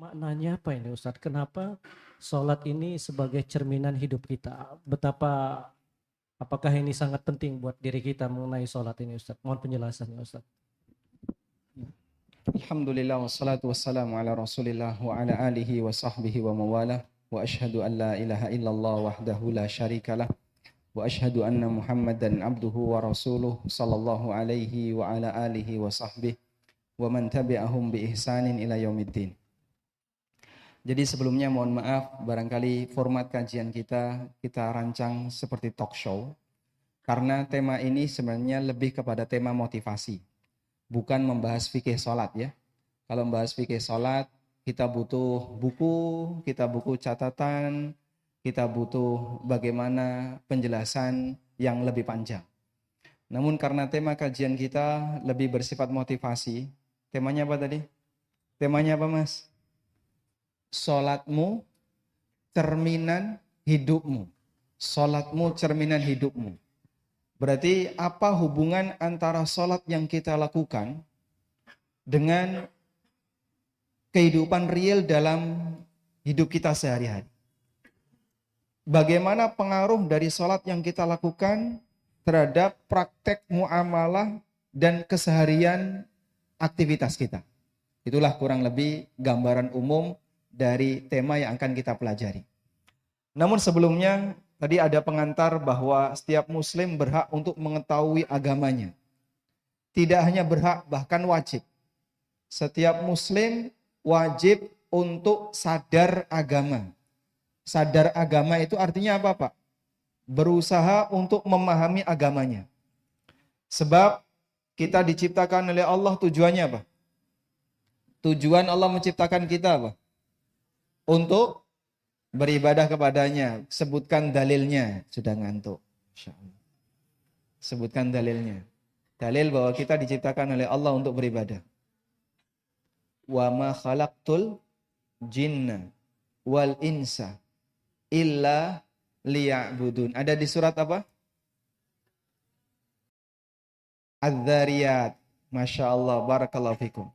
maknanya apa ini Ustadz? Kenapa sholat ini sebagai cerminan hidup kita? Betapa apakah ini sangat penting buat diri kita mengenai sholat ini Ustadz? Mohon penjelasannya Ustadz. Alhamdulillah wassalatu wassalamu ala rasulillah wa ala alihi wa sahbihi wa mawalah wa ashhadu an la ilaha illallah wahdahu la syarikalah wa ashhadu anna muhammadan abduhu wa rasuluh sallallahu alaihi wa ala alihi wa sahbihi wa man tabi'ahum bi ihsanin ila yaumiddin jadi sebelumnya mohon maaf barangkali format kajian kita kita rancang seperti talk show karena tema ini sebenarnya lebih kepada tema motivasi bukan membahas fikih sholat ya. Kalau membahas fikih sholat kita butuh buku, kita buku catatan, kita butuh bagaimana penjelasan yang lebih panjang. Namun karena tema kajian kita lebih bersifat motivasi, temanya apa tadi? Temanya apa mas? Solatmu cerminan hidupmu. Solatmu cerminan hidupmu. Berarti apa hubungan antara solat yang kita lakukan dengan kehidupan real dalam hidup kita sehari-hari? Bagaimana pengaruh dari solat yang kita lakukan terhadap praktek muamalah dan keseharian aktivitas kita? Itulah kurang lebih gambaran umum dari tema yang akan kita pelajari. Namun sebelumnya tadi ada pengantar bahwa setiap muslim berhak untuk mengetahui agamanya. Tidak hanya berhak bahkan wajib. Setiap muslim wajib untuk sadar agama. Sadar agama itu artinya apa, Pak? Berusaha untuk memahami agamanya. Sebab kita diciptakan oleh Allah tujuannya apa? Tujuan Allah menciptakan kita apa? Untuk beribadah kepadanya. Sebutkan dalilnya. Sudah ngantuk. Sebutkan dalilnya. Dalil bahwa kita diciptakan oleh Allah untuk beribadah. Wa ma khalaqtul jinna wal insa illa liya'budun. Ada di surat apa? Az-Zariyat. Masya Allah. Barakallahu fikum.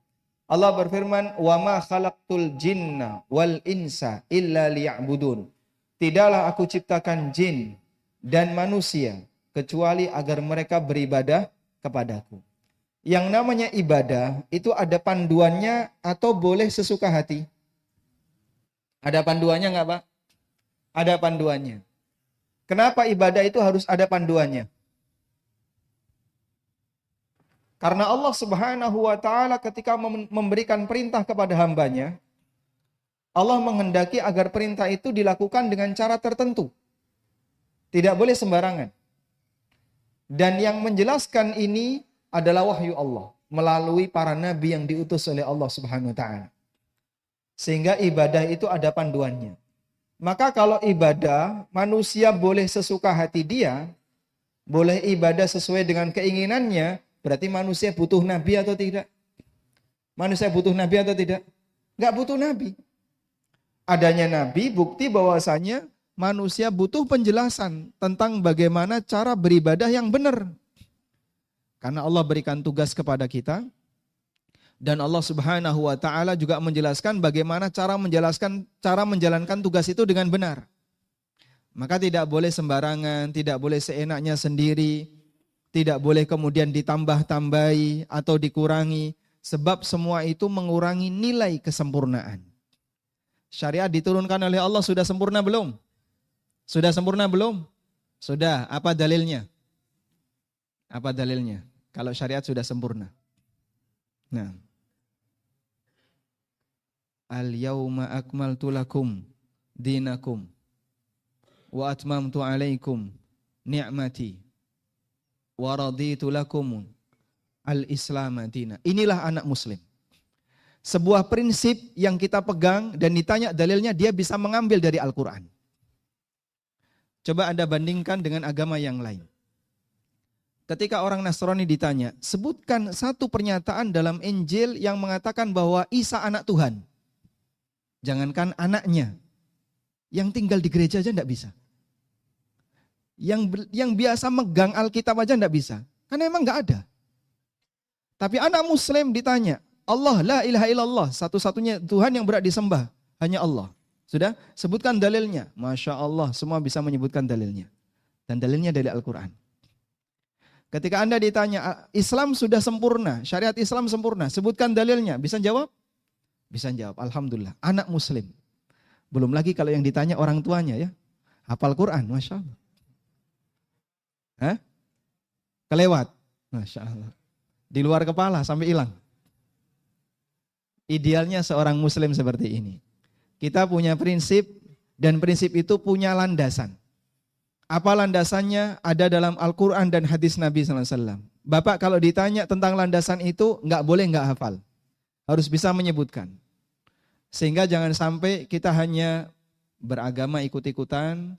Allah berfirman, "Wa ma khalaqtul jinna wal insa illa liya'budun." Tidaklah aku ciptakan jin dan manusia kecuali agar mereka beribadah kepadaku. Yang namanya ibadah itu ada panduannya atau boleh sesuka hati? Ada panduannya nggak Pak? Ada panduannya. Kenapa ibadah itu harus ada panduannya? Karena Allah Subhanahu wa taala ketika memberikan perintah kepada hambanya, Allah menghendaki agar perintah itu dilakukan dengan cara tertentu. Tidak boleh sembarangan. Dan yang menjelaskan ini adalah wahyu Allah melalui para nabi yang diutus oleh Allah Subhanahu wa taala. Sehingga ibadah itu ada panduannya. Maka kalau ibadah manusia boleh sesuka hati dia, boleh ibadah sesuai dengan keinginannya, Berarti manusia butuh nabi atau tidak? Manusia butuh nabi atau tidak? Enggak butuh nabi. Adanya nabi bukti bahwasanya manusia butuh penjelasan tentang bagaimana cara beribadah yang benar. Karena Allah berikan tugas kepada kita dan Allah Subhanahu wa taala juga menjelaskan bagaimana cara menjelaskan cara menjalankan tugas itu dengan benar. Maka tidak boleh sembarangan, tidak boleh seenaknya sendiri, tidak boleh kemudian ditambah-tambahi atau dikurangi. Sebab semua itu mengurangi nilai kesempurnaan. Syariat diturunkan oleh Allah sudah sempurna belum? Sudah sempurna belum? Sudah. Apa dalilnya? Apa dalilnya? Kalau syariat sudah sempurna. Nah. Al yauma akmaltu lakum dinakum wa atmamtu alaikum ni'mati waraditu lakum al-islam. Inilah anak muslim. Sebuah prinsip yang kita pegang dan ditanya dalilnya dia bisa mengambil dari Al-Quran. Coba Anda bandingkan dengan agama yang lain. Ketika orang Nasrani ditanya, sebutkan satu pernyataan dalam Injil yang mengatakan bahwa Isa anak Tuhan. Jangankan anaknya, yang tinggal di gereja aja tidak bisa. Yang yang biasa megang Alkitab aja enggak bisa. Karena emang enggak ada. Tapi anak muslim ditanya, Allah la ilaha illallah, satu-satunya Tuhan yang berat disembah, hanya Allah. Sudah? Sebutkan dalilnya. Masya Allah, semua bisa menyebutkan dalilnya. Dan dalilnya dari Al-Quran. Ketika Anda ditanya, Islam sudah sempurna, syariat Islam sempurna, sebutkan dalilnya. Bisa jawab? Bisa jawab, Alhamdulillah. Anak muslim. Belum lagi kalau yang ditanya orang tuanya ya. Hafal Quran, Masya Allah. Hah? Kelewat. Masya Allah. Di luar kepala sampai hilang. Idealnya seorang muslim seperti ini. Kita punya prinsip dan prinsip itu punya landasan. Apa landasannya ada dalam Al-Quran dan hadis Nabi SAW. Bapak kalau ditanya tentang landasan itu nggak boleh nggak hafal. Harus bisa menyebutkan. Sehingga jangan sampai kita hanya beragama ikut-ikutan,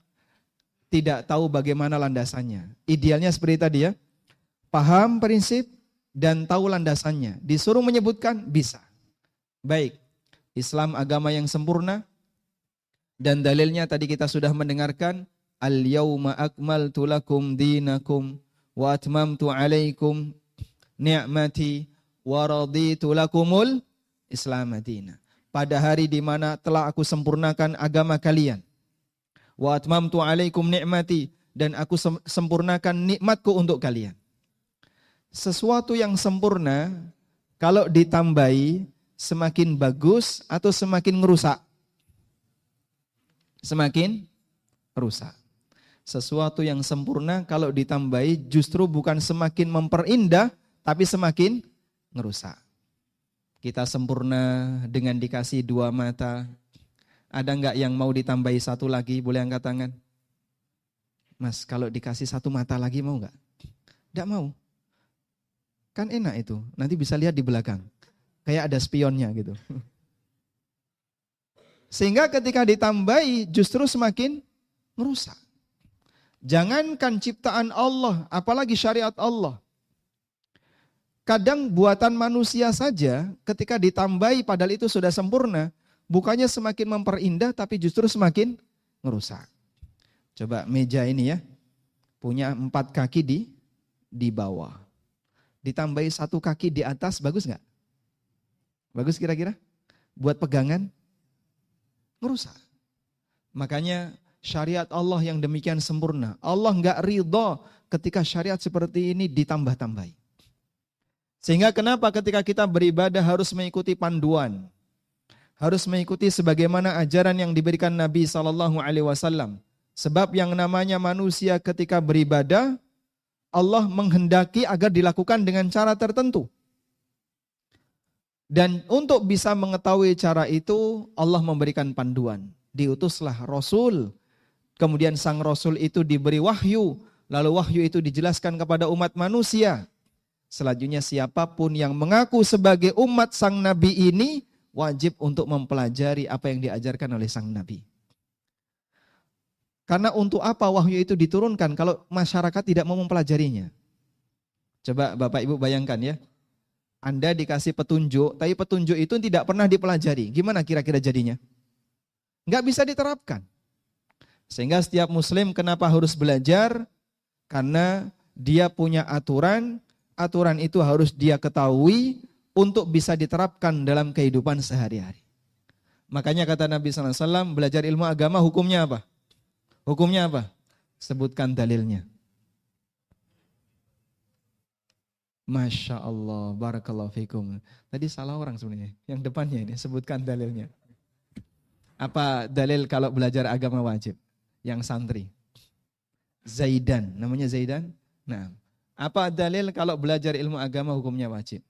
tidak tahu bagaimana landasannya. Idealnya seperti tadi ya, paham prinsip dan tahu landasannya. Disuruh menyebutkan, bisa. Baik, Islam agama yang sempurna, dan dalilnya tadi kita sudah mendengarkan, Al-yawma akmaltu lakum dinakum wa atmamtu alaikum ni'mati wa raditu lakumul. Pada hari di mana telah aku sempurnakan agama kalian. Wa atmamtu alaikum ni'mati dan aku sempurnakan nikmatku untuk kalian sesuatu yang sempurna kalau ditambahi semakin bagus atau semakin merusak? Semakin rusak. Sesuatu yang sempurna kalau ditambahi justru bukan semakin memperindah tapi semakin ngerusak. Kita sempurna dengan dikasih dua mata. Ada nggak yang mau ditambahi satu lagi? Boleh angkat tangan. Mas, kalau dikasih satu mata lagi mau nggak? Tidak mau. Kan enak itu. Nanti bisa lihat di belakang. Kayak ada spionnya gitu. Sehingga ketika ditambahi justru semakin merusak. Jangankan ciptaan Allah, apalagi syariat Allah. Kadang buatan manusia saja ketika ditambahi padahal itu sudah sempurna, bukannya semakin memperindah tapi justru semakin merusak. Coba meja ini ya, punya empat kaki di di bawah ditambahi satu kaki di atas, bagus nggak? Bagus kira-kira? Buat pegangan? Merusak. Makanya syariat Allah yang demikian sempurna. Allah nggak ridho ketika syariat seperti ini ditambah-tambahi. Sehingga kenapa ketika kita beribadah harus mengikuti panduan, harus mengikuti sebagaimana ajaran yang diberikan Nabi Shallallahu Alaihi Wasallam. Sebab yang namanya manusia ketika beribadah Allah menghendaki agar dilakukan dengan cara tertentu. Dan untuk bisa mengetahui cara itu, Allah memberikan panduan. Diutuslah Rasul. Kemudian sang Rasul itu diberi wahyu. Lalu wahyu itu dijelaskan kepada umat manusia. Selanjutnya siapa pun yang mengaku sebagai umat sang Nabi ini, wajib untuk mempelajari apa yang diajarkan oleh sang Nabi. Karena untuk apa wahyu itu diturunkan kalau masyarakat tidak mau mempelajarinya? Coba Bapak Ibu bayangkan ya. Anda dikasih petunjuk, tapi petunjuk itu tidak pernah dipelajari. Gimana kira-kira jadinya? Nggak bisa diterapkan. Sehingga setiap muslim kenapa harus belajar? Karena dia punya aturan, aturan itu harus dia ketahui untuk bisa diterapkan dalam kehidupan sehari-hari. Makanya kata Nabi SAW, belajar ilmu agama hukumnya apa? Hukumnya apa? Sebutkan dalilnya. Masya Allah, barakallahu fikum. Tadi salah orang sebenarnya. Yang depannya ini, sebutkan dalilnya. Apa dalil kalau belajar agama wajib? Yang santri. Zaidan, namanya Zaidan. Nah, apa dalil kalau belajar ilmu agama hukumnya wajib?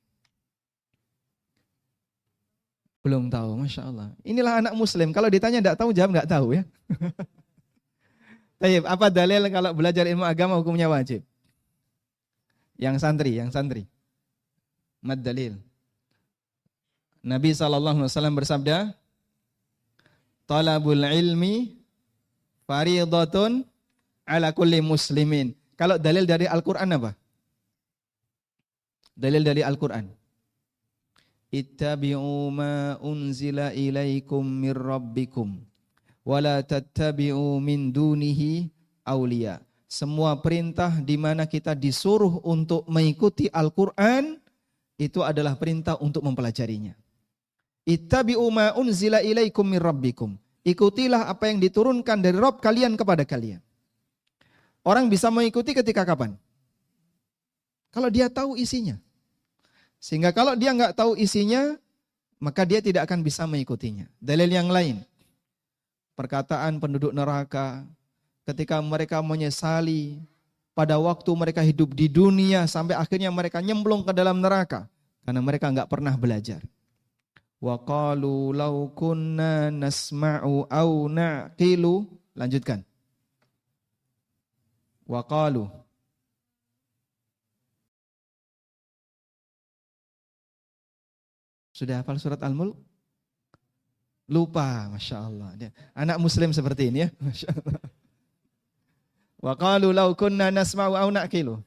Belum tahu, Masya Allah. Inilah anak muslim, kalau ditanya tidak tahu, jawab nggak tahu ya. Taib, apa dalil kalau belajar ilmu agama hukumnya wajib? Yang santri, yang santri. Mad dalil. Nabi SAW bersabda, Talabul ilmi faridatun ala kulli muslimin. Kalau dalil dari Al-Quran apa? Dalil dari Al-Quran. Ittabi'u ma unzila ilaikum mir rabbikum wala tattabi'u min dunihi aulia. Semua perintah di mana kita disuruh untuk mengikuti Al-Quran itu adalah perintah untuk mempelajarinya. Ittabi'u ma unzila ilaikum min rabbikum. Ikutilah apa yang diturunkan dari Rob kalian kepada kalian. Orang bisa mengikuti ketika kapan? Kalau dia tahu isinya. Sehingga kalau dia nggak tahu isinya, maka dia tidak akan bisa mengikutinya. Dalil yang lain, perkataan penduduk neraka ketika mereka menyesali pada waktu mereka hidup di dunia sampai akhirnya mereka nyemplung ke dalam neraka karena mereka nggak pernah belajar. Wa qalu law kunna nasma'u aw naqilu. Lanjutkan. Wa qalu Sudah hafal surat Al-Mulk? Lupa, Masya Allah. Anak muslim seperti ini ya. Masya Allah. Wa qalu law kunna nasma'u aw naqilu.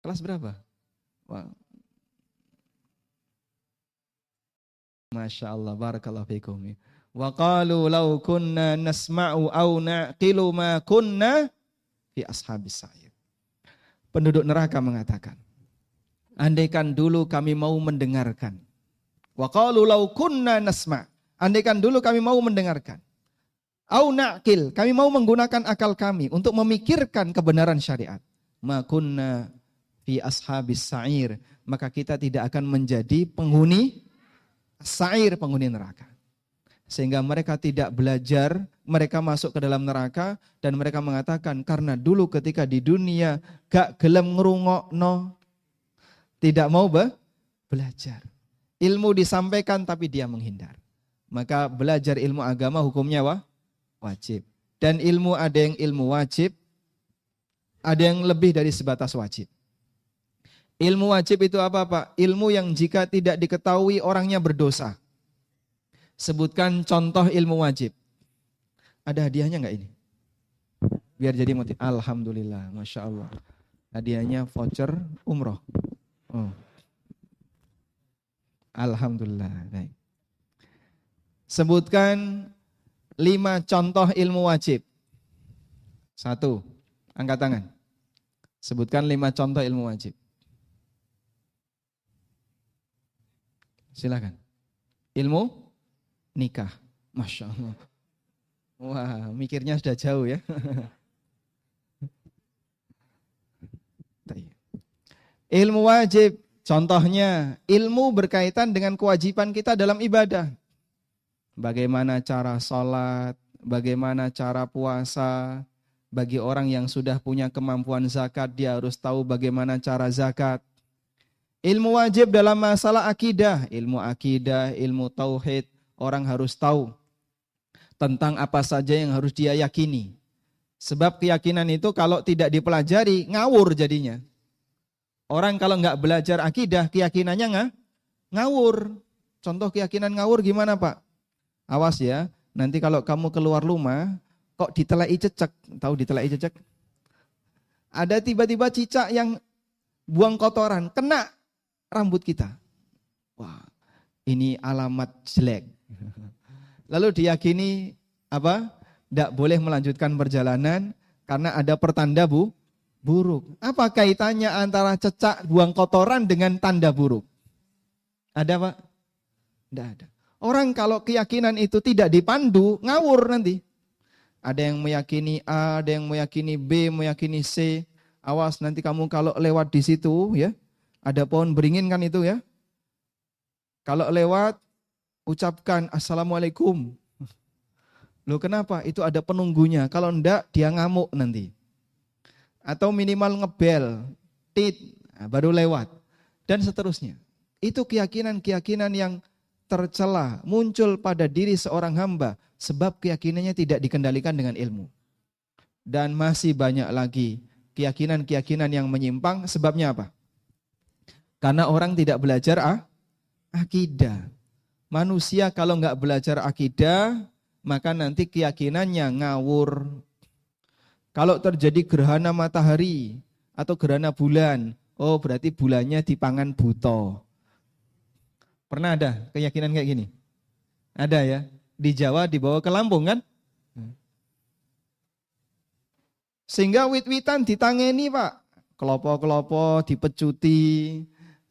Kelas berapa? Wah, Masya Allah, barakallahu fikum. Wa qalu law kunna nasma'u aw naqilu ma kunna fi ashabis sa'ir. Penduduk neraka mengatakan, andaikan dulu kami mau mendengarkan. Wa qalu law kunna nasma', andaikan dulu kami mau mendengarkan. Au naqil, kami mau menggunakan akal kami untuk memikirkan kebenaran syariat. Ma kunna fi ashabis sa'ir, maka kita tidak akan menjadi penghuni sair penghuni neraka. Sehingga mereka tidak belajar, mereka masuk ke dalam neraka dan mereka mengatakan karena dulu ketika di dunia gak gelem ngerungok no, tidak mau be, belajar. Ilmu disampaikan tapi dia menghindar. Maka belajar ilmu agama hukumnya wah, wajib. Dan ilmu ada yang ilmu wajib, ada yang lebih dari sebatas wajib. Ilmu wajib itu apa Pak? Ilmu yang jika tidak diketahui orangnya berdosa. Sebutkan contoh ilmu wajib. Ada hadiahnya nggak ini? Biar jadi motif. Alhamdulillah, Masya Allah. Hadiahnya voucher umroh. Oh. Alhamdulillah. Baik. Sebutkan lima contoh ilmu wajib. Satu, angkat tangan. Sebutkan lima contoh ilmu wajib. Silakan. Ilmu nikah. Masya Allah. Wah, mikirnya sudah jauh ya. ilmu wajib, contohnya ilmu berkaitan dengan kewajiban kita dalam ibadah. Bagaimana cara sholat, bagaimana cara puasa, bagi orang yang sudah punya kemampuan zakat, dia harus tahu bagaimana cara zakat. Ilmu wajib dalam masalah akidah, ilmu akidah, ilmu tauhid, orang harus tahu tentang apa saja yang harus dia yakini. Sebab keyakinan itu kalau tidak dipelajari, ngawur jadinya. Orang kalau nggak belajar akidah, keyakinannya nggak ngawur. Contoh keyakinan ngawur gimana Pak? Awas ya, nanti kalau kamu keluar rumah, kok ditelai cecek. Tahu ditelai cecek? Ada tiba-tiba cicak yang buang kotoran, kena rambut kita. Wah, ini alamat jelek. Lalu diyakini apa? Tidak boleh melanjutkan perjalanan karena ada pertanda bu, buruk. Apa kaitannya antara cecak buang kotoran dengan tanda buruk? Ada pak? Tidak ada. Orang kalau keyakinan itu tidak dipandu, ngawur nanti. Ada yang meyakini A, ada yang meyakini B, meyakini C. Awas nanti kamu kalau lewat di situ ya, ada pohon beringin kan itu ya. Kalau lewat, ucapkan Assalamualaikum. Loh kenapa? Itu ada penunggunya. Kalau enggak, dia ngamuk nanti. Atau minimal ngebel, tit, nah, baru lewat. Dan seterusnya. Itu keyakinan-keyakinan yang tercela, muncul pada diri seorang hamba. Sebab keyakinannya tidak dikendalikan dengan ilmu. Dan masih banyak lagi keyakinan-keyakinan yang menyimpang. Sebabnya apa? Karena orang tidak belajar ah, akidah. Manusia kalau nggak belajar akidah, maka nanti keyakinannya ngawur. Kalau terjadi gerhana matahari atau gerhana bulan, oh berarti bulannya dipangan buto. Pernah ada keyakinan kayak gini? Ada ya? Di Jawa dibawa ke Lampung kan? Sehingga wit-witan ditangeni pak. kelopo-kelopo dipecuti,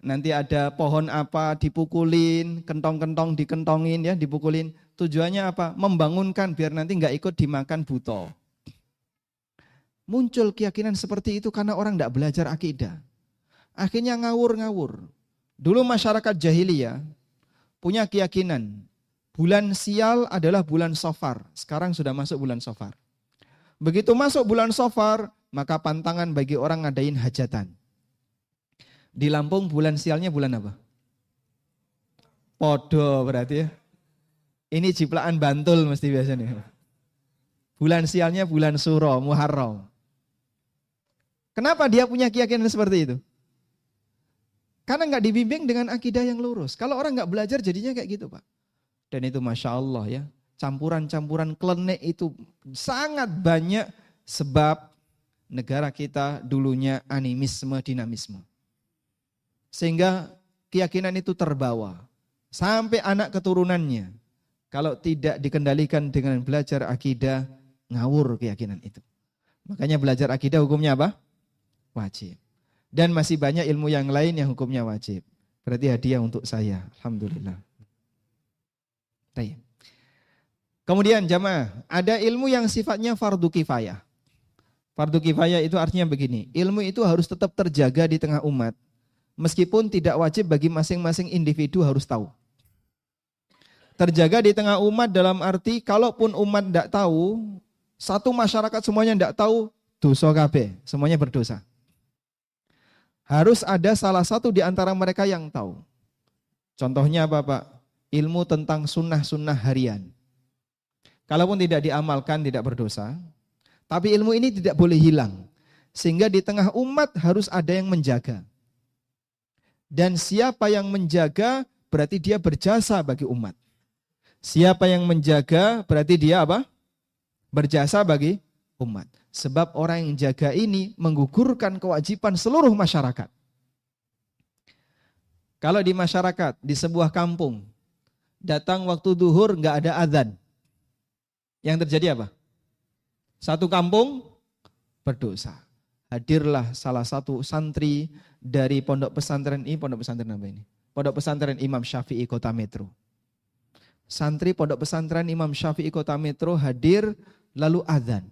nanti ada pohon apa dipukulin, kentong-kentong dikentongin ya, dipukulin. Tujuannya apa? Membangunkan biar nanti nggak ikut dimakan buto. Muncul keyakinan seperti itu karena orang tidak belajar akidah. Akhirnya ngawur-ngawur. Dulu masyarakat jahiliyah punya keyakinan bulan sial adalah bulan sofar. Sekarang sudah masuk bulan sofar. Begitu masuk bulan sofar, maka pantangan bagi orang ngadain hajatan. Di Lampung bulan sialnya bulan apa? Podo berarti ya. Ini ciplaan Bantul mesti biasanya. Bulan sialnya bulan Suro, Muharram. Kenapa dia punya keyakinan seperti itu? Karena nggak dibimbing dengan akidah yang lurus. Kalau orang nggak belajar jadinya kayak gitu pak. Dan itu masya Allah ya. Campuran-campuran klenik itu sangat banyak sebab negara kita dulunya animisme, dinamisme. Sehingga keyakinan itu terbawa sampai anak keturunannya. Kalau tidak dikendalikan dengan belajar akidah, ngawur keyakinan itu. Makanya belajar akidah hukumnya apa? Wajib. Dan masih banyak ilmu yang lain yang hukumnya wajib. Berarti hadiah untuk saya. Alhamdulillah. Kemudian jamaah, ada ilmu yang sifatnya fardu kifayah. Fardu kifayah itu artinya begini, ilmu itu harus tetap terjaga di tengah umat meskipun tidak wajib bagi masing-masing individu harus tahu. Terjaga di tengah umat dalam arti kalaupun umat tidak tahu, satu masyarakat semuanya tidak tahu, dosa KB, semuanya berdosa. Harus ada salah satu di antara mereka yang tahu. Contohnya apa Pak? Ilmu tentang sunnah-sunnah harian. Kalaupun tidak diamalkan tidak berdosa, tapi ilmu ini tidak boleh hilang. Sehingga di tengah umat harus ada yang menjaga. Dan siapa yang menjaga berarti dia berjasa bagi umat. Siapa yang menjaga berarti dia apa? Berjasa bagi umat. Sebab orang yang jaga ini menggugurkan kewajiban seluruh masyarakat. Kalau di masyarakat, di sebuah kampung, datang waktu duhur nggak ada azan. Yang terjadi apa? Satu kampung berdosa hadirlah salah satu santri dari pondok pesantren ini, pondok pesantren apa ini? Pondok pesantren Imam Syafi'i Kota Metro. Santri pondok pesantren Imam Syafi'i Kota Metro hadir lalu adzan.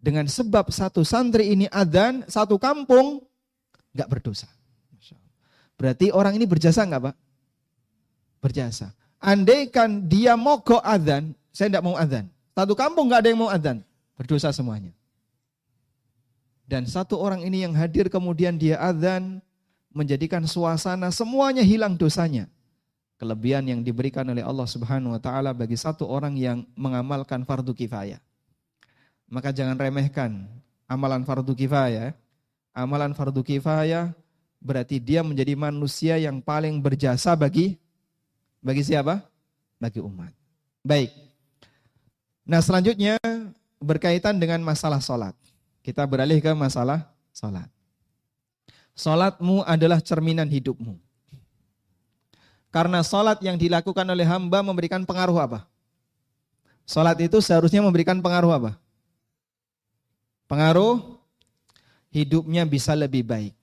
Dengan sebab satu santri ini adzan, satu kampung nggak berdosa. Berarti orang ini berjasa nggak pak? Berjasa. Andaikan dia mogok adzan, saya tidak mau adzan. Satu kampung nggak ada yang mau adzan, berdosa semuanya. Dan satu orang ini yang hadir kemudian dia adzan menjadikan suasana semuanya hilang dosanya. Kelebihan yang diberikan oleh Allah Subhanahu wa taala bagi satu orang yang mengamalkan fardu kifayah. Maka jangan remehkan amalan fardu kifayah. Amalan fardu kifayah berarti dia menjadi manusia yang paling berjasa bagi bagi siapa? Bagi umat. Baik. Nah, selanjutnya berkaitan dengan masalah sholat. Kita beralih ke masalah salat. Salatmu adalah cerminan hidupmu. Karena salat yang dilakukan oleh hamba memberikan pengaruh apa? Salat itu seharusnya memberikan pengaruh apa? Pengaruh hidupnya bisa lebih baik.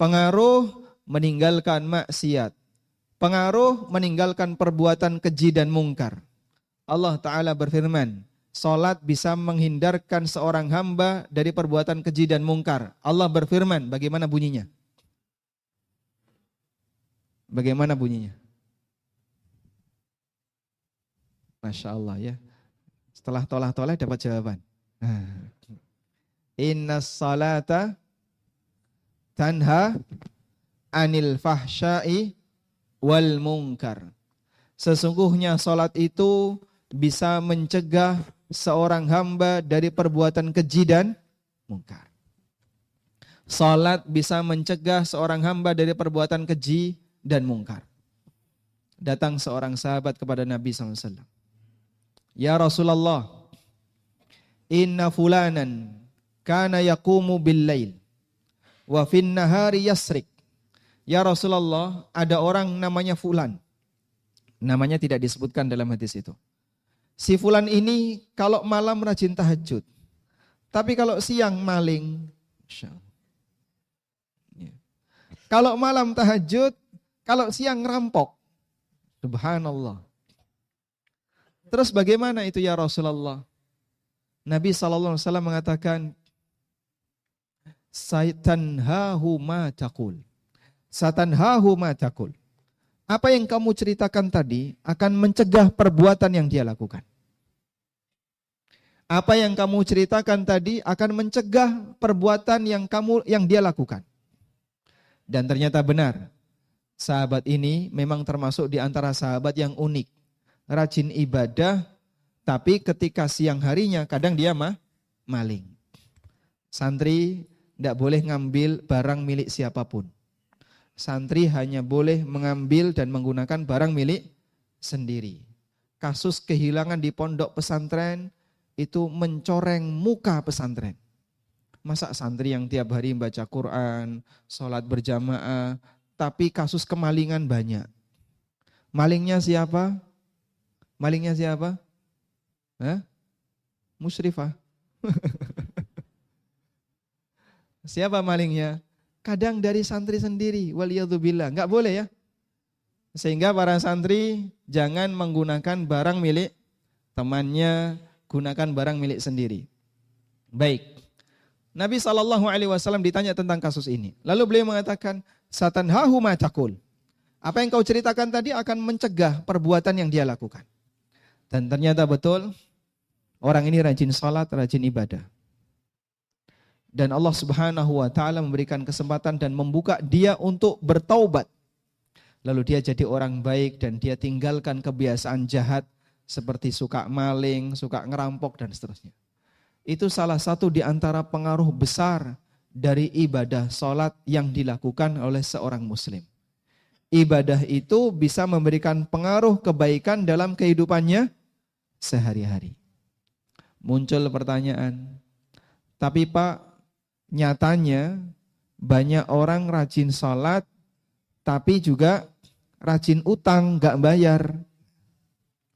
Pengaruh meninggalkan maksiat. Pengaruh meninggalkan perbuatan keji dan mungkar. Allah Ta'ala berfirman, Salat bisa menghindarkan seorang hamba dari perbuatan keji dan mungkar. Allah berfirman, bagaimana bunyinya? Bagaimana bunyinya? Masya Allah ya. Setelah tolah-tolah dapat jawaban. Inna salata tanha anil fahsyai wal mungkar. Sesungguhnya salat itu bisa mencegah seorang hamba dari perbuatan keji dan mungkar. Salat bisa mencegah seorang hamba dari perbuatan keji dan mungkar. Datang seorang sahabat kepada Nabi SAW. Ya Rasulullah, inna fulanan kana yakumu bil lail wa fin nahari yasrik. Ya Rasulullah, ada orang namanya fulan. Namanya tidak disebutkan dalam hadis itu. Si fulan ini kalau malam rajin tahajud. Tapi kalau siang maling. Ya. Kalau malam tahajud, kalau siang ngerampok. Subhanallah. Terus bagaimana itu ya Rasulullah? Nabi SAW mengatakan, Saitanhahu ma takul. Satanhahu ma takul. Apa yang kamu ceritakan tadi akan mencegah perbuatan yang dia lakukan. Apa yang kamu ceritakan tadi akan mencegah perbuatan yang kamu yang dia lakukan. Dan ternyata benar. Sahabat ini memang termasuk di antara sahabat yang unik. Rajin ibadah, tapi ketika siang harinya kadang dia mah maling. Santri tidak boleh ngambil barang milik siapa pun. Santri hanya boleh mengambil dan menggunakan barang milik sendiri. Kasus kehilangan di pondok pesantren itu mencoreng muka pesantren. Masa santri yang tiap hari baca Quran, sholat berjamaah, tapi kasus kemalingan banyak. Malingnya siapa? Malingnya siapa? Musrifah. siapa malingnya? Kadang dari santri sendiri, waliyadzubillah. Enggak boleh ya. Sehingga para santri jangan menggunakan barang milik temannya, gunakan barang milik sendiri. Baik. Nabi Shallallahu Alaihi Wasallam ditanya tentang kasus ini. Lalu beliau mengatakan, Satan hahu takul. Apa yang kau ceritakan tadi akan mencegah perbuatan yang dia lakukan. Dan ternyata betul, orang ini rajin salat, rajin ibadah. Dan Allah Subhanahu wa taala memberikan kesempatan dan membuka dia untuk bertaubat. Lalu dia jadi orang baik dan dia tinggalkan kebiasaan jahat seperti suka maling, suka ngerampok dan seterusnya. Itu salah satu di antara pengaruh besar dari ibadah sholat yang dilakukan oleh seorang muslim. Ibadah itu bisa memberikan pengaruh kebaikan dalam kehidupannya sehari-hari. Muncul pertanyaan, tapi Pak, nyatanya banyak orang rajin sholat, tapi juga rajin utang, gak bayar.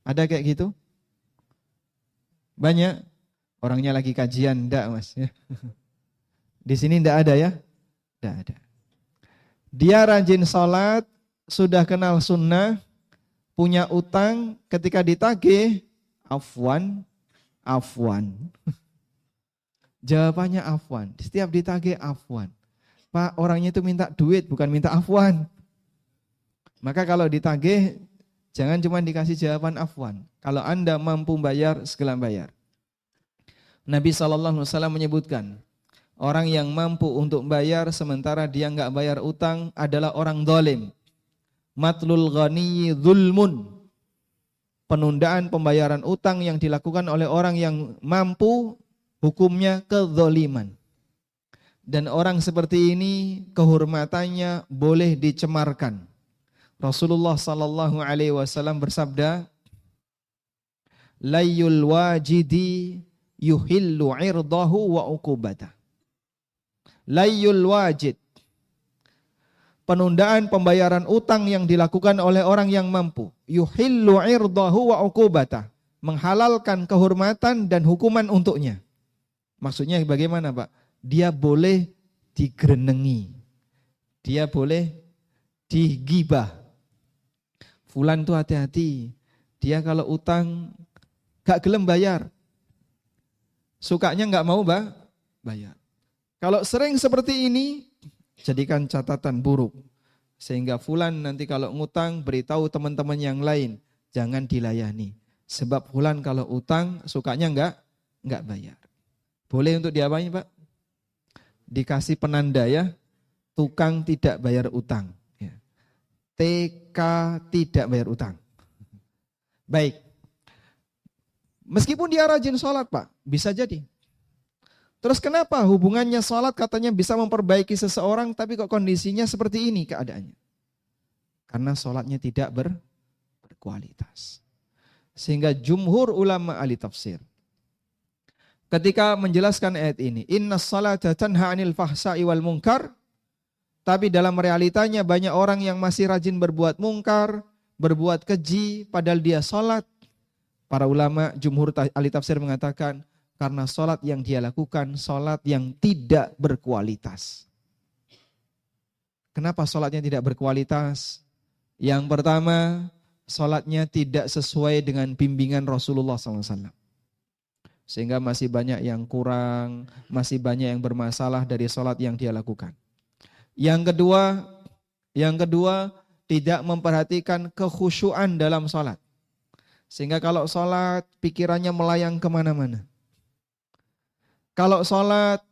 Ada kayak gitu? Banyak? Orangnya lagi kajian, enggak mas. Ya. Di sini enggak ada ya? Enggak ada. Dia rajin sholat, sudah kenal sunnah, punya utang, ketika ditagih, afwan, afwan. Jawabannya afwan. Setiap ditagih afwan. Pak, orangnya itu minta duit, bukan minta afwan. Maka kalau ditagih, Jangan cuma dikasih jawaban afwan. Kalau Anda mampu bayar, segala bayar. Nabi SAW menyebutkan, orang yang mampu untuk bayar sementara dia nggak bayar utang adalah orang dolim. Matlul ghani zulmun. Penundaan pembayaran utang yang dilakukan oleh orang yang mampu hukumnya kezoliman. Dan orang seperti ini kehormatannya boleh dicemarkan Rasulullah sallallahu alaihi wasallam bersabda, "Layyul wajidi yuhillu irdahu wa uqubata." Layyul wajid penundaan pembayaran utang yang dilakukan oleh orang yang mampu. Yuhillu irdahu wa uqubata. Menghalalkan kehormatan dan hukuman untuknya. Maksudnya bagaimana Pak? Dia boleh digrenengi. Dia boleh digibah. Fulan tuh hati-hati. Dia kalau utang gak gelem bayar. Sukanya gak mau bah, bayar. Kalau sering seperti ini, jadikan catatan buruk. Sehingga fulan nanti kalau ngutang beritahu teman-teman yang lain. Jangan dilayani. Sebab fulan kalau utang sukanya enggak, enggak bayar. Boleh untuk diapain Pak? Dikasih penanda ya, tukang tidak bayar utang. TK tidak bayar utang. Baik. Meskipun dia rajin sholat Pak, bisa jadi. Terus kenapa hubungannya sholat katanya bisa memperbaiki seseorang tapi kok kondisinya seperti ini keadaannya? Karena sholatnya tidak ber, berkualitas. Sehingga jumhur ulama ahli tafsir. Ketika menjelaskan ayat ini, Inna salata tanha anil fahsa'i wal munkar, tapi dalam realitanya banyak orang yang masih rajin berbuat mungkar, berbuat keji, padahal dia sholat. Para ulama jumhur ahli tafsir mengatakan, Karena sholat yang dia lakukan, sholat yang tidak berkualitas. Kenapa sholatnya tidak berkualitas? Yang pertama, sholatnya tidak sesuai dengan bimbingan Rasulullah SAW. Sehingga masih banyak yang kurang, masih banyak yang bermasalah dari sholat yang dia lakukan. Yang kedua, yang kedua tidak memperhatikan kekhusyuan dalam sholat. Sehingga kalau sholat pikirannya melayang ke mana-mana. Kalau sholat,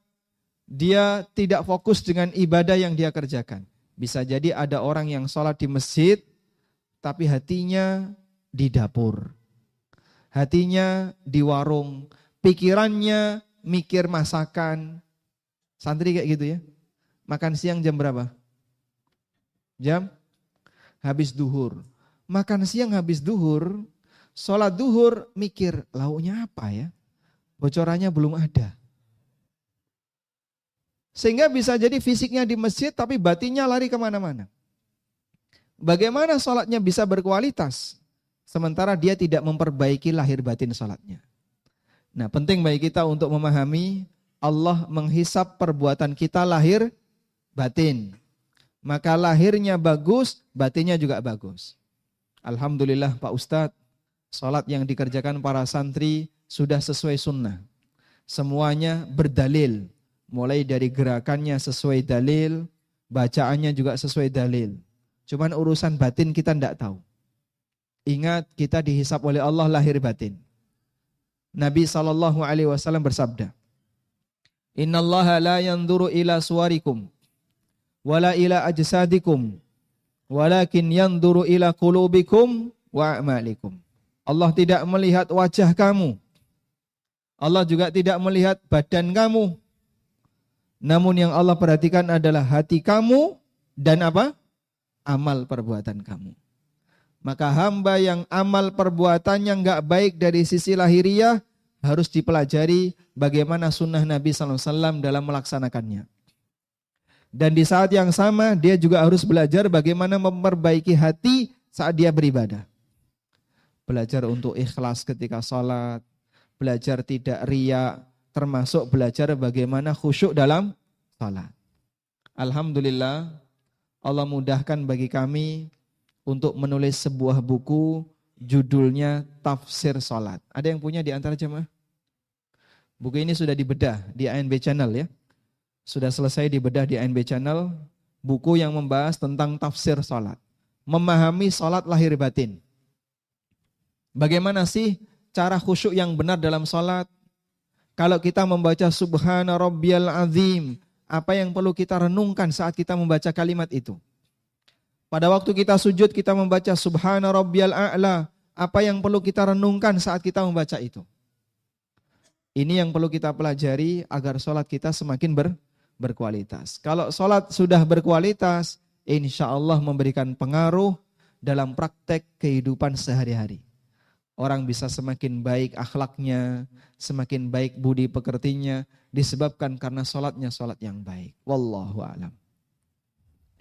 dia tidak fokus dengan ibadah yang dia kerjakan. Bisa jadi ada orang yang sholat di masjid, tapi hatinya di dapur. Hatinya di warung. Pikirannya mikir masakan. Santri kayak gitu ya. Makan siang jam berapa? Jam? Habis duhur. Makan siang habis duhur, sholat duhur mikir lauknya apa ya? Bocorannya belum ada. Sehingga bisa jadi fisiknya di masjid tapi batinnya lari ke mana-mana. Bagaimana sholatnya bisa berkualitas? Sementara dia tidak memperbaiki lahir batin sholatnya. Nah penting bagi kita untuk memahami Allah menghisap perbuatan kita lahir batin. Maka lahirnya bagus, batinnya juga bagus. Alhamdulillah Pak Ustadz, sholat yang dikerjakan para santri sudah sesuai sunnah. Semuanya berdalil, Mulai dari gerakannya sesuai dalil, bacaannya juga sesuai dalil. Cuman urusan batin kita tidak tahu. Ingat kita dihisap oleh Allah lahir batin. Nabi Shallallahu Alaihi Wasallam bersabda, Inna Allah la yanduru ila suarikum, wala ila ajsadikum, walakin yanduru ila kulubikum wa amalikum. Allah tidak melihat wajah kamu. Allah juga tidak melihat badan kamu. Namun yang Allah perhatikan adalah hati kamu dan apa? Amal perbuatan kamu. Maka hamba yang amal perbuatannya nggak baik dari sisi lahiriah harus dipelajari bagaimana sunnah Nabi SAW dalam melaksanakannya. Dan di saat yang sama dia juga harus belajar bagaimana memperbaiki hati saat dia beribadah. Belajar untuk ikhlas ketika sholat, belajar tidak riak, termasuk belajar bagaimana khusyuk dalam salat. Alhamdulillah Allah mudahkan bagi kami untuk menulis sebuah buku judulnya Tafsir Salat. Ada yang punya di antara jemaah? Buku ini sudah dibedah di ANB Channel ya. Sudah selesai dibedah di ANB Channel. Buku yang membahas tentang tafsir salat. Memahami salat lahir batin. Bagaimana sih cara khusyuk yang benar dalam salat? Kalau kita membaca subhana rabbiyal azim, apa yang perlu kita renungkan saat kita membaca kalimat itu? Pada waktu kita sujud kita membaca subhana rabbiyal a'la, apa yang perlu kita renungkan saat kita membaca itu? Ini yang perlu kita pelajari agar sholat kita semakin ber, berkualitas. Kalau sholat sudah berkualitas, insya Allah memberikan pengaruh dalam praktek kehidupan sehari-hari orang bisa semakin baik akhlaknya, semakin baik budi pekertinya, disebabkan karena sholatnya sholat yang baik. Wallahu alam.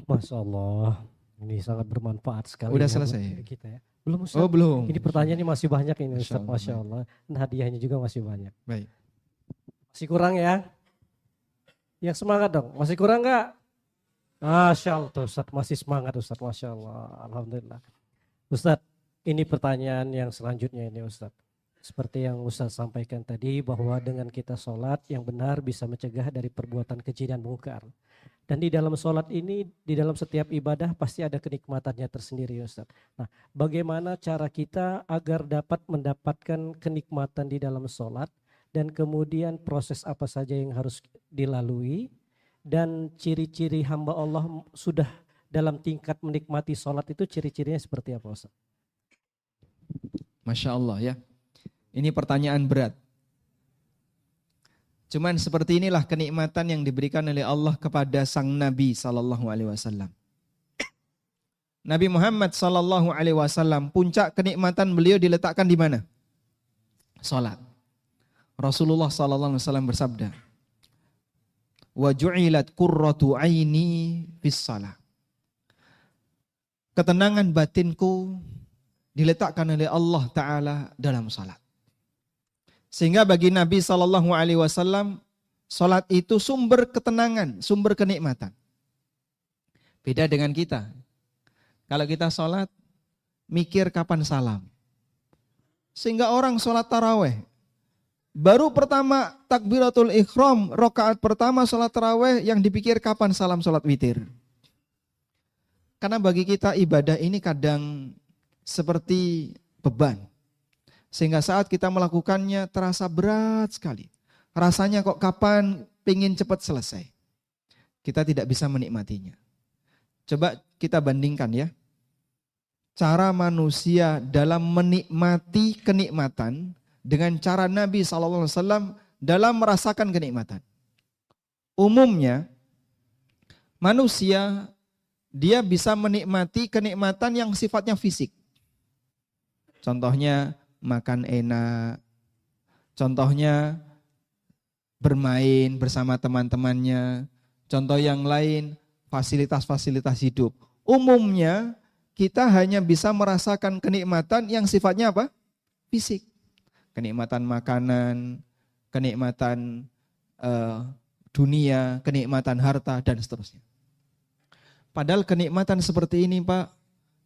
Masya Allah, ini sangat bermanfaat sekali. Udah ya selesai kita ya. Belum Ustaz. Oh belum. Ini pertanyaannya masih banyak ini Ustaz, Masya Allah. Dan hadiahnya juga masih banyak. Baik. Masih kurang ya? Yang semangat dong. Masih kurang nggak? Masya Allah Ustaz, masih semangat Ustaz, Masya Allah. Alhamdulillah. Ustaz, ini pertanyaan yang selanjutnya ini Ustaz. Seperti yang Ustaz sampaikan tadi bahwa dengan kita sholat yang benar bisa mencegah dari perbuatan keji dan mungkar. Dan di dalam sholat ini, di dalam setiap ibadah pasti ada kenikmatannya tersendiri Ustaz. Nah bagaimana cara kita agar dapat mendapatkan kenikmatan di dalam sholat dan kemudian proses apa saja yang harus dilalui dan ciri-ciri hamba Allah sudah dalam tingkat menikmati sholat itu ciri-cirinya seperti apa Ustaz? Masya Allah ya. Ini pertanyaan berat. Cuman seperti inilah kenikmatan yang diberikan oleh Allah kepada sang Nabi Sallallahu Alaihi Wasallam. Nabi Muhammad Sallallahu Alaihi Wasallam puncak kenikmatan beliau diletakkan di mana? Salat. Rasulullah Sallallahu Alaihi Wasallam bersabda, "Wa ju'ilat qurratu aini fis salat." Ketenangan batinku diletakkan oleh Allah Ta'ala dalam salat. Sehingga bagi Nabi Shallallahu Alaihi Wasallam, sholat itu sumber ketenangan, sumber kenikmatan. Beda dengan kita. Kalau kita sholat, mikir kapan salam. Sehingga orang sholat taraweh, baru pertama takbiratul ikhram, rokaat pertama sholat taraweh yang dipikir kapan salam sholat witir. Karena bagi kita ibadah ini kadang seperti beban. Sehingga saat kita melakukannya terasa berat sekali. Rasanya kok kapan pingin cepat selesai. Kita tidak bisa menikmatinya. Coba kita bandingkan ya. Cara manusia dalam menikmati kenikmatan dengan cara Nabi SAW dalam merasakan kenikmatan. Umumnya manusia dia bisa menikmati kenikmatan yang sifatnya fisik. Contohnya makan enak. Contohnya bermain bersama teman-temannya. Contoh yang lain, fasilitas-fasilitas hidup. Umumnya kita hanya bisa merasakan kenikmatan yang sifatnya apa? Fisik. Kenikmatan makanan, kenikmatan uh, dunia, kenikmatan harta, dan seterusnya. Padahal kenikmatan seperti ini Pak,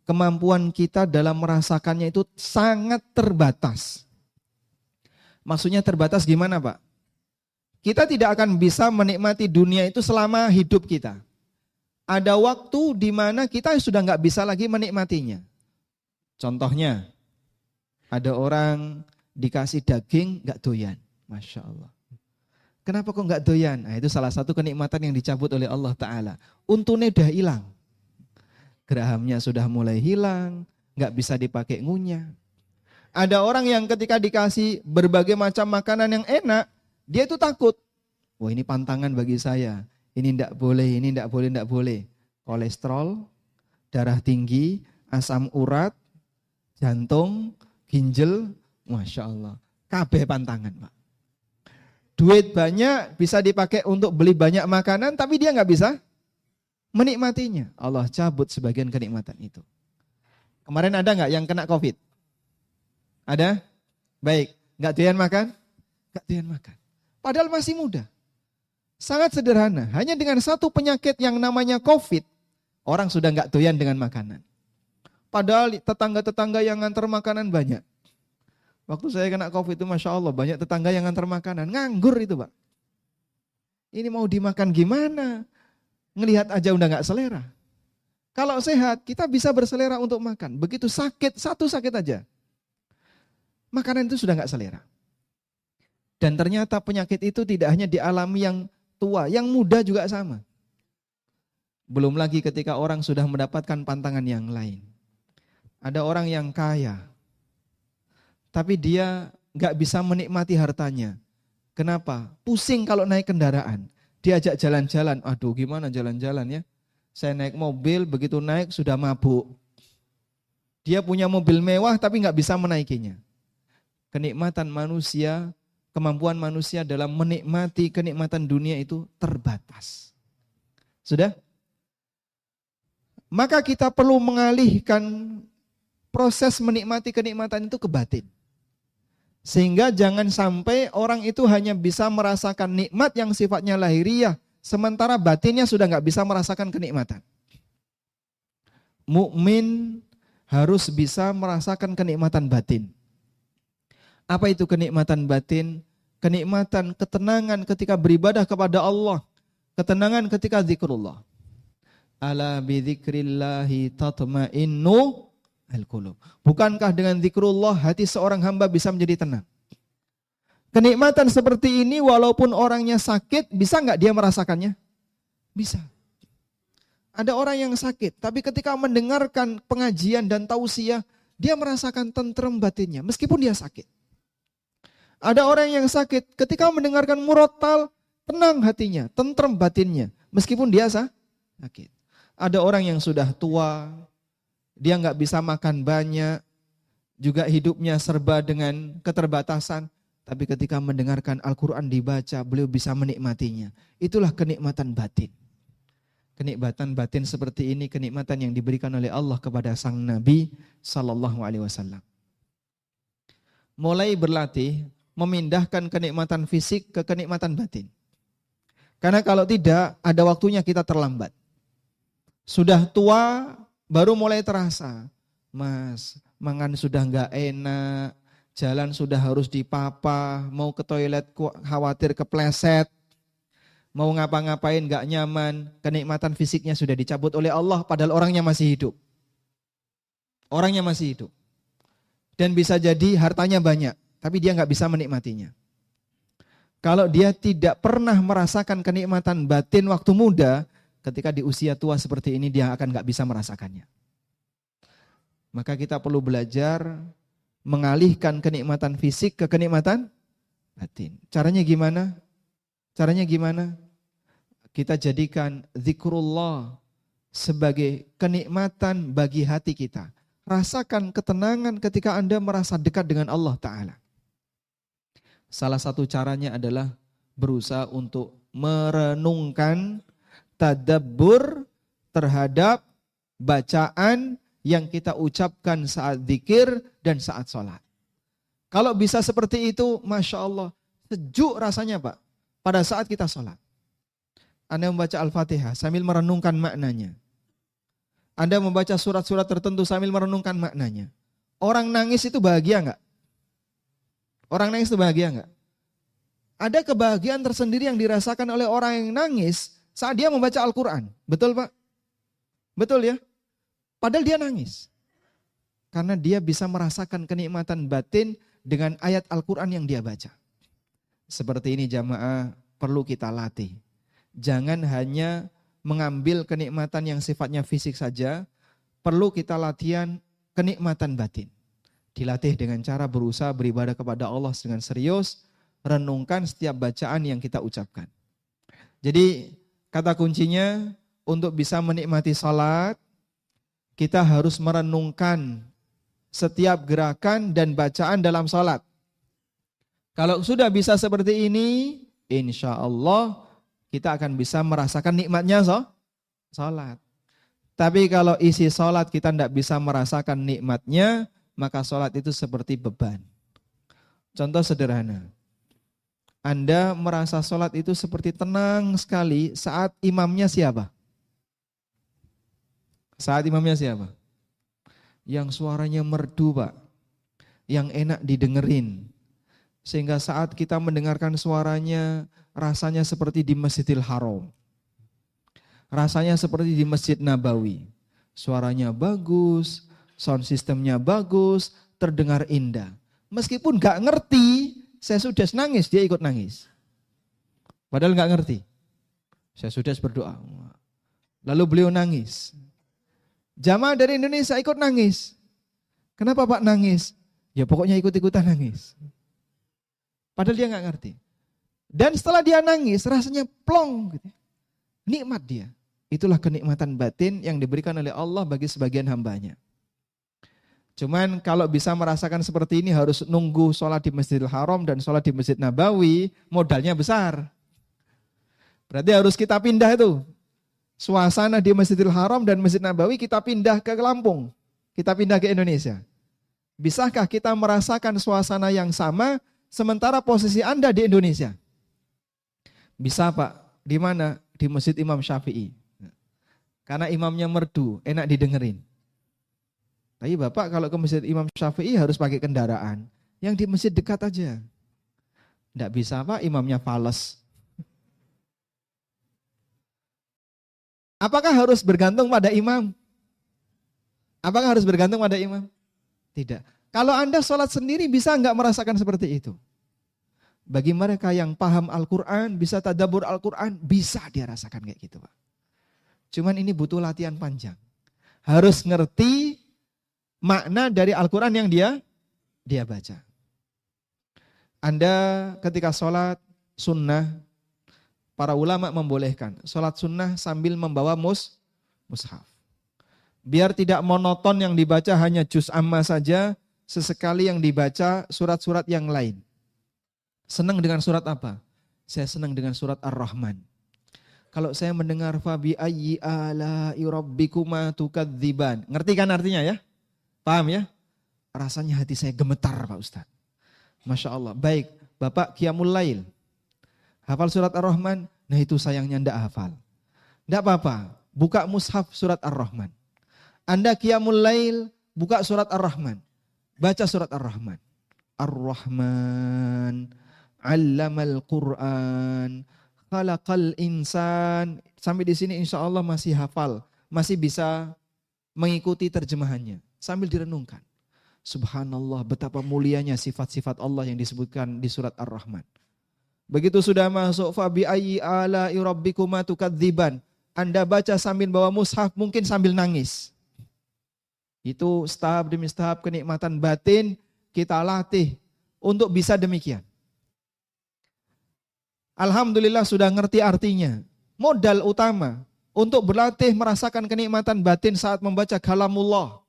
kemampuan kita dalam merasakannya itu sangat terbatas. Maksudnya terbatas gimana Pak? Kita tidak akan bisa menikmati dunia itu selama hidup kita. Ada waktu di mana kita sudah nggak bisa lagi menikmatinya. Contohnya, ada orang dikasih daging nggak doyan, masya Allah. Kenapa kok nggak doyan? Nah, itu salah satu kenikmatan yang dicabut oleh Allah Taala. Untune udah hilang gerahamnya sudah mulai hilang, nggak bisa dipakai ngunyah. Ada orang yang ketika dikasih berbagai macam makanan yang enak, dia itu takut. Wah ini pantangan bagi saya. Ini tidak boleh, ini tidak boleh, tidak boleh. Kolesterol, darah tinggi, asam urat, jantung, ginjal, Masya Allah. Kabeh pantangan Pak. Duit banyak bisa dipakai untuk beli banyak makanan, tapi dia nggak bisa menikmatinya. Allah cabut sebagian kenikmatan itu. Kemarin ada nggak yang kena COVID? Ada? Baik. Nggak doyan makan? Nggak doyan makan. Padahal masih muda. Sangat sederhana. Hanya dengan satu penyakit yang namanya COVID, orang sudah nggak doyan dengan makanan. Padahal tetangga-tetangga yang ngantar makanan banyak. Waktu saya kena COVID itu Masya Allah banyak tetangga yang ngantar makanan. Nganggur itu Pak. Ini mau dimakan gimana? Ngelihat aja udah nggak selera. Kalau sehat, kita bisa berselera untuk makan. Begitu sakit, satu sakit aja. Makanan itu sudah nggak selera. Dan ternyata penyakit itu tidak hanya dialami yang tua, yang muda juga sama. Belum lagi ketika orang sudah mendapatkan pantangan yang lain. Ada orang yang kaya, tapi dia nggak bisa menikmati hartanya. Kenapa? Pusing kalau naik kendaraan diajak jalan-jalan. Aduh gimana jalan-jalan ya. Saya naik mobil, begitu naik sudah mabuk. Dia punya mobil mewah tapi nggak bisa menaikinya. Kenikmatan manusia, kemampuan manusia dalam menikmati kenikmatan dunia itu terbatas. Sudah? Maka kita perlu mengalihkan proses menikmati kenikmatan itu ke batin. Sehingga jangan sampai orang itu hanya bisa merasakan nikmat yang sifatnya lahiriah, sementara batinnya sudah nggak bisa merasakan kenikmatan. Mukmin harus bisa merasakan kenikmatan batin. Apa itu kenikmatan batin? Kenikmatan ketenangan ketika beribadah kepada Allah, ketenangan ketika zikrullah. Ala bidzikrillahi tatma'innu al-qulub. Bukankah dengan zikrullah hati seorang hamba bisa menjadi tenang? Kenikmatan seperti ini walaupun orangnya sakit, bisa nggak dia merasakannya? Bisa. Ada orang yang sakit, tapi ketika mendengarkan pengajian dan tausiah, dia merasakan tentrem batinnya, meskipun dia sakit. Ada orang yang sakit, ketika mendengarkan murotal, tenang hatinya, tentrem batinnya, meskipun dia sakit. Ada orang yang sudah tua, dia nggak bisa makan banyak, juga hidupnya serba dengan keterbatasan. Tapi ketika mendengarkan Al-Quran dibaca, beliau bisa menikmatinya. Itulah kenikmatan batin. Kenikmatan batin seperti ini, kenikmatan yang diberikan oleh Allah kepada sang Nabi Sallallahu Alaihi Wasallam. Mulai berlatih, memindahkan kenikmatan fisik ke kenikmatan batin. Karena kalau tidak, ada waktunya kita terlambat. Sudah tua, baru mulai terasa. Mas, mangan sudah nggak enak, jalan sudah harus dipapa, mau ke toilet khawatir kepleset, mau ngapa-ngapain nggak nyaman, kenikmatan fisiknya sudah dicabut oleh Allah, padahal orangnya masih hidup. Orangnya masih hidup. Dan bisa jadi hartanya banyak, tapi dia nggak bisa menikmatinya. Kalau dia tidak pernah merasakan kenikmatan batin waktu muda, ketika di usia tua seperti ini dia akan nggak bisa merasakannya. Maka kita perlu belajar mengalihkan kenikmatan fisik ke kenikmatan batin. Caranya gimana? Caranya gimana? Kita jadikan zikrullah sebagai kenikmatan bagi hati kita. Rasakan ketenangan ketika Anda merasa dekat dengan Allah Ta'ala. Salah satu caranya adalah berusaha untuk merenungkan tadabbur terhadap bacaan yang kita ucapkan saat zikir dan saat sholat. Kalau bisa seperti itu, Masya Allah, sejuk rasanya Pak, pada saat kita sholat. Anda membaca Al-Fatihah sambil merenungkan maknanya. Anda membaca surat-surat tertentu sambil merenungkan maknanya. Orang nangis itu bahagia nggak? Orang nangis itu bahagia nggak? Ada kebahagiaan tersendiri yang dirasakan oleh orang yang nangis saat dia membaca Al-Quran. Betul Pak? Betul ya? Padahal dia nangis. Karena dia bisa merasakan kenikmatan batin dengan ayat Al-Quran yang dia baca. Seperti ini jamaah perlu kita latih. Jangan hanya mengambil kenikmatan yang sifatnya fisik saja, perlu kita latihan kenikmatan batin. Dilatih dengan cara berusaha beribadah kepada Allah dengan serius, renungkan setiap bacaan yang kita ucapkan. Jadi kata kuncinya untuk bisa menikmati salat, kita harus merenungkan setiap gerakan dan bacaan dalam sholat. Kalau sudah bisa seperti ini, insya Allah kita akan bisa merasakan nikmatnya so, sholat. Tapi kalau isi sholat kita tidak bisa merasakan nikmatnya, maka sholat itu seperti beban. Contoh sederhana. Anda merasa sholat itu seperti tenang sekali saat imamnya siapa? Saat imamnya siapa? Yang suaranya merdu pak. Yang enak didengerin. Sehingga saat kita mendengarkan suaranya rasanya seperti di Masjidil Haram. Rasanya seperti di Masjid Nabawi. Suaranya bagus, sound systemnya bagus, terdengar indah. Meskipun gak ngerti, saya sudah nangis, dia ikut nangis. Padahal gak ngerti. Saya sudah berdoa. Lalu beliau nangis. Jamaah dari Indonesia ikut nangis. Kenapa Pak nangis? Ya pokoknya ikut-ikutan nangis. Padahal dia nggak ngerti. Dan setelah dia nangis, rasanya plong. Gitu. Nikmat dia. Itulah kenikmatan batin yang diberikan oleh Allah bagi sebagian hambanya. Cuman kalau bisa merasakan seperti ini harus nunggu sholat di Masjidil Haram dan sholat di Masjid Nabawi, modalnya besar. Berarti harus kita pindah itu suasana di Masjidil Haram dan Masjid Nabawi kita pindah ke Lampung. Kita pindah ke Indonesia. Bisakah kita merasakan suasana yang sama sementara posisi Anda di Indonesia? Bisa Pak. Di mana? Di Masjid Imam Syafi'i. Karena imamnya merdu, enak didengerin. Tapi Bapak kalau ke Masjid Imam Syafi'i harus pakai kendaraan. Yang di masjid dekat aja. Tidak bisa Pak, imamnya fales. Apakah harus bergantung pada imam? Apakah harus bergantung pada imam? Tidak. Kalau Anda sholat sendiri bisa nggak merasakan seperti itu? Bagi mereka yang paham Al-Quran, bisa tadabur Al-Quran, bisa dia rasakan kayak gitu Pak. Cuman ini butuh latihan panjang. Harus ngerti makna dari Al-Quran yang dia dia baca. Anda ketika sholat sunnah para ulama membolehkan sholat sunnah sambil membawa mus mushaf. Biar tidak monoton yang dibaca hanya juz amma saja, sesekali yang dibaca surat-surat yang lain. Senang dengan surat apa? Saya senang dengan surat Ar-Rahman. Kalau saya mendengar fabi ayyi ala rabbikuma tukadziban. Ngerti kan artinya ya? Paham ya? Rasanya hati saya gemetar Pak Ustaz. Masya Allah. Baik, Bapak Qiyamul Lail. Hafal surat Ar-Rahman? Nah itu sayangnya ndak hafal. Ndak apa-apa, buka mushaf surat Ar-Rahman. Anda Qiyamul Lail, buka surat Ar-Rahman. Baca surat Ar-Rahman. Ar-Rahman, Allamal Quran, Khalaqal Insan. Sampai di sini insya Allah masih hafal, masih bisa mengikuti terjemahannya sambil direnungkan. Subhanallah betapa mulianya sifat-sifat Allah yang disebutkan di surat Ar-Rahman. Begitu sudah masuk fabi ayyi ala rabbikuma tukadziban. Anda baca sambil bawa mushaf mungkin sambil nangis. Itu tahap demi tahap kenikmatan batin kita latih untuk bisa demikian. Alhamdulillah sudah ngerti artinya. Modal utama untuk berlatih merasakan kenikmatan batin saat membaca kalamullah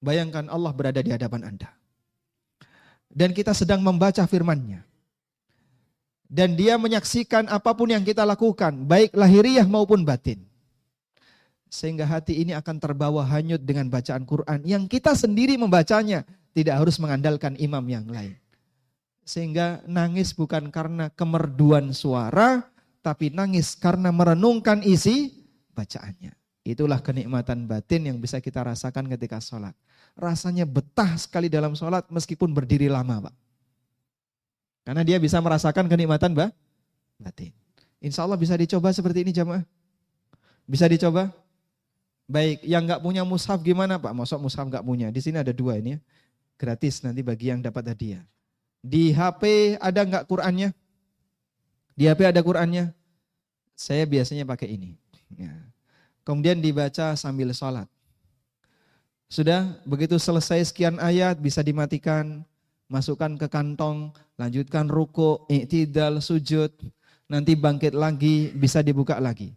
Bayangkan Allah berada di hadapan Anda. Dan kita sedang membaca firman-Nya. Dan dia menyaksikan apa pun yang kita lakukan, baik lahiriah maupun batin. Sehingga hati ini akan terbawa hanyut dengan bacaan Quran yang kita sendiri membacanya, tidak harus mengandalkan imam yang lain. Sehingga nangis bukan karena kemerduan suara, tapi nangis karena merenungkan isi bacaannya. Itulah kenikmatan batin yang bisa kita rasakan ketika sholat. Rasanya betah sekali dalam sholat meskipun berdiri lama Pak. Karena dia bisa merasakan kenikmatan bah, batin. Insya Allah bisa dicoba seperti ini jamaah. Bisa dicoba? Baik, yang nggak punya mushaf gimana Pak? Masuk mushaf nggak punya. Di sini ada dua ini ya. Gratis nanti bagi yang dapat hadiah. Di HP ada nggak Qurannya? Di HP ada Qurannya? Saya biasanya pakai ini. Ya. Kemudian dibaca sambil sholat. Sudah begitu selesai sekian ayat bisa dimatikan, masukkan ke kantong, lanjutkan ruku, iktidal, sujud, nanti bangkit lagi, bisa dibuka lagi.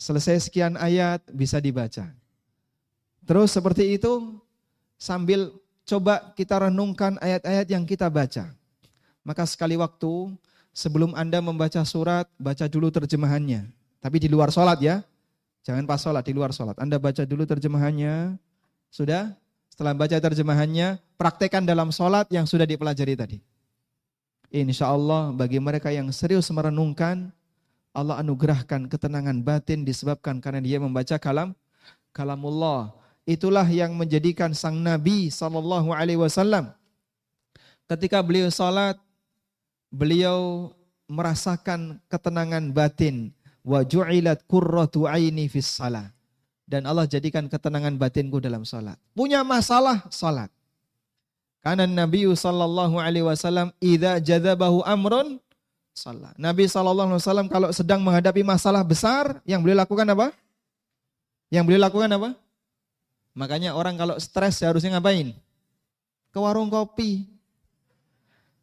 Selesai sekian ayat bisa dibaca. Terus seperti itu sambil coba kita renungkan ayat-ayat yang kita baca. Maka sekali waktu sebelum Anda membaca surat, baca dulu terjemahannya. Tapi di luar sholat ya, Jangan pas sholat, di luar sholat. Anda baca dulu terjemahannya. Sudah? Setelah baca terjemahannya, praktekkan dalam sholat yang sudah dipelajari tadi. Insya Allah bagi mereka yang serius merenungkan, Allah anugerahkan ketenangan batin disebabkan karena dia membaca kalam kalamullah. Itulah yang menjadikan sang Nabi Sallallahu Alaihi Wasallam ketika beliau sholat, beliau merasakan ketenangan batin wa ju'ilat qurratu aini fis salah. Dan Allah jadikan ketenangan batinku dalam salat. Punya masalah salat. Karena Nabi sallallahu alaihi wasallam idza jadzabahu amrun salat. Nabi sallallahu alaihi wasallam kalau sedang menghadapi masalah besar, yang beliau lakukan apa? Yang beliau lakukan apa? Makanya orang kalau stres harusnya ngapain? Ke warung kopi.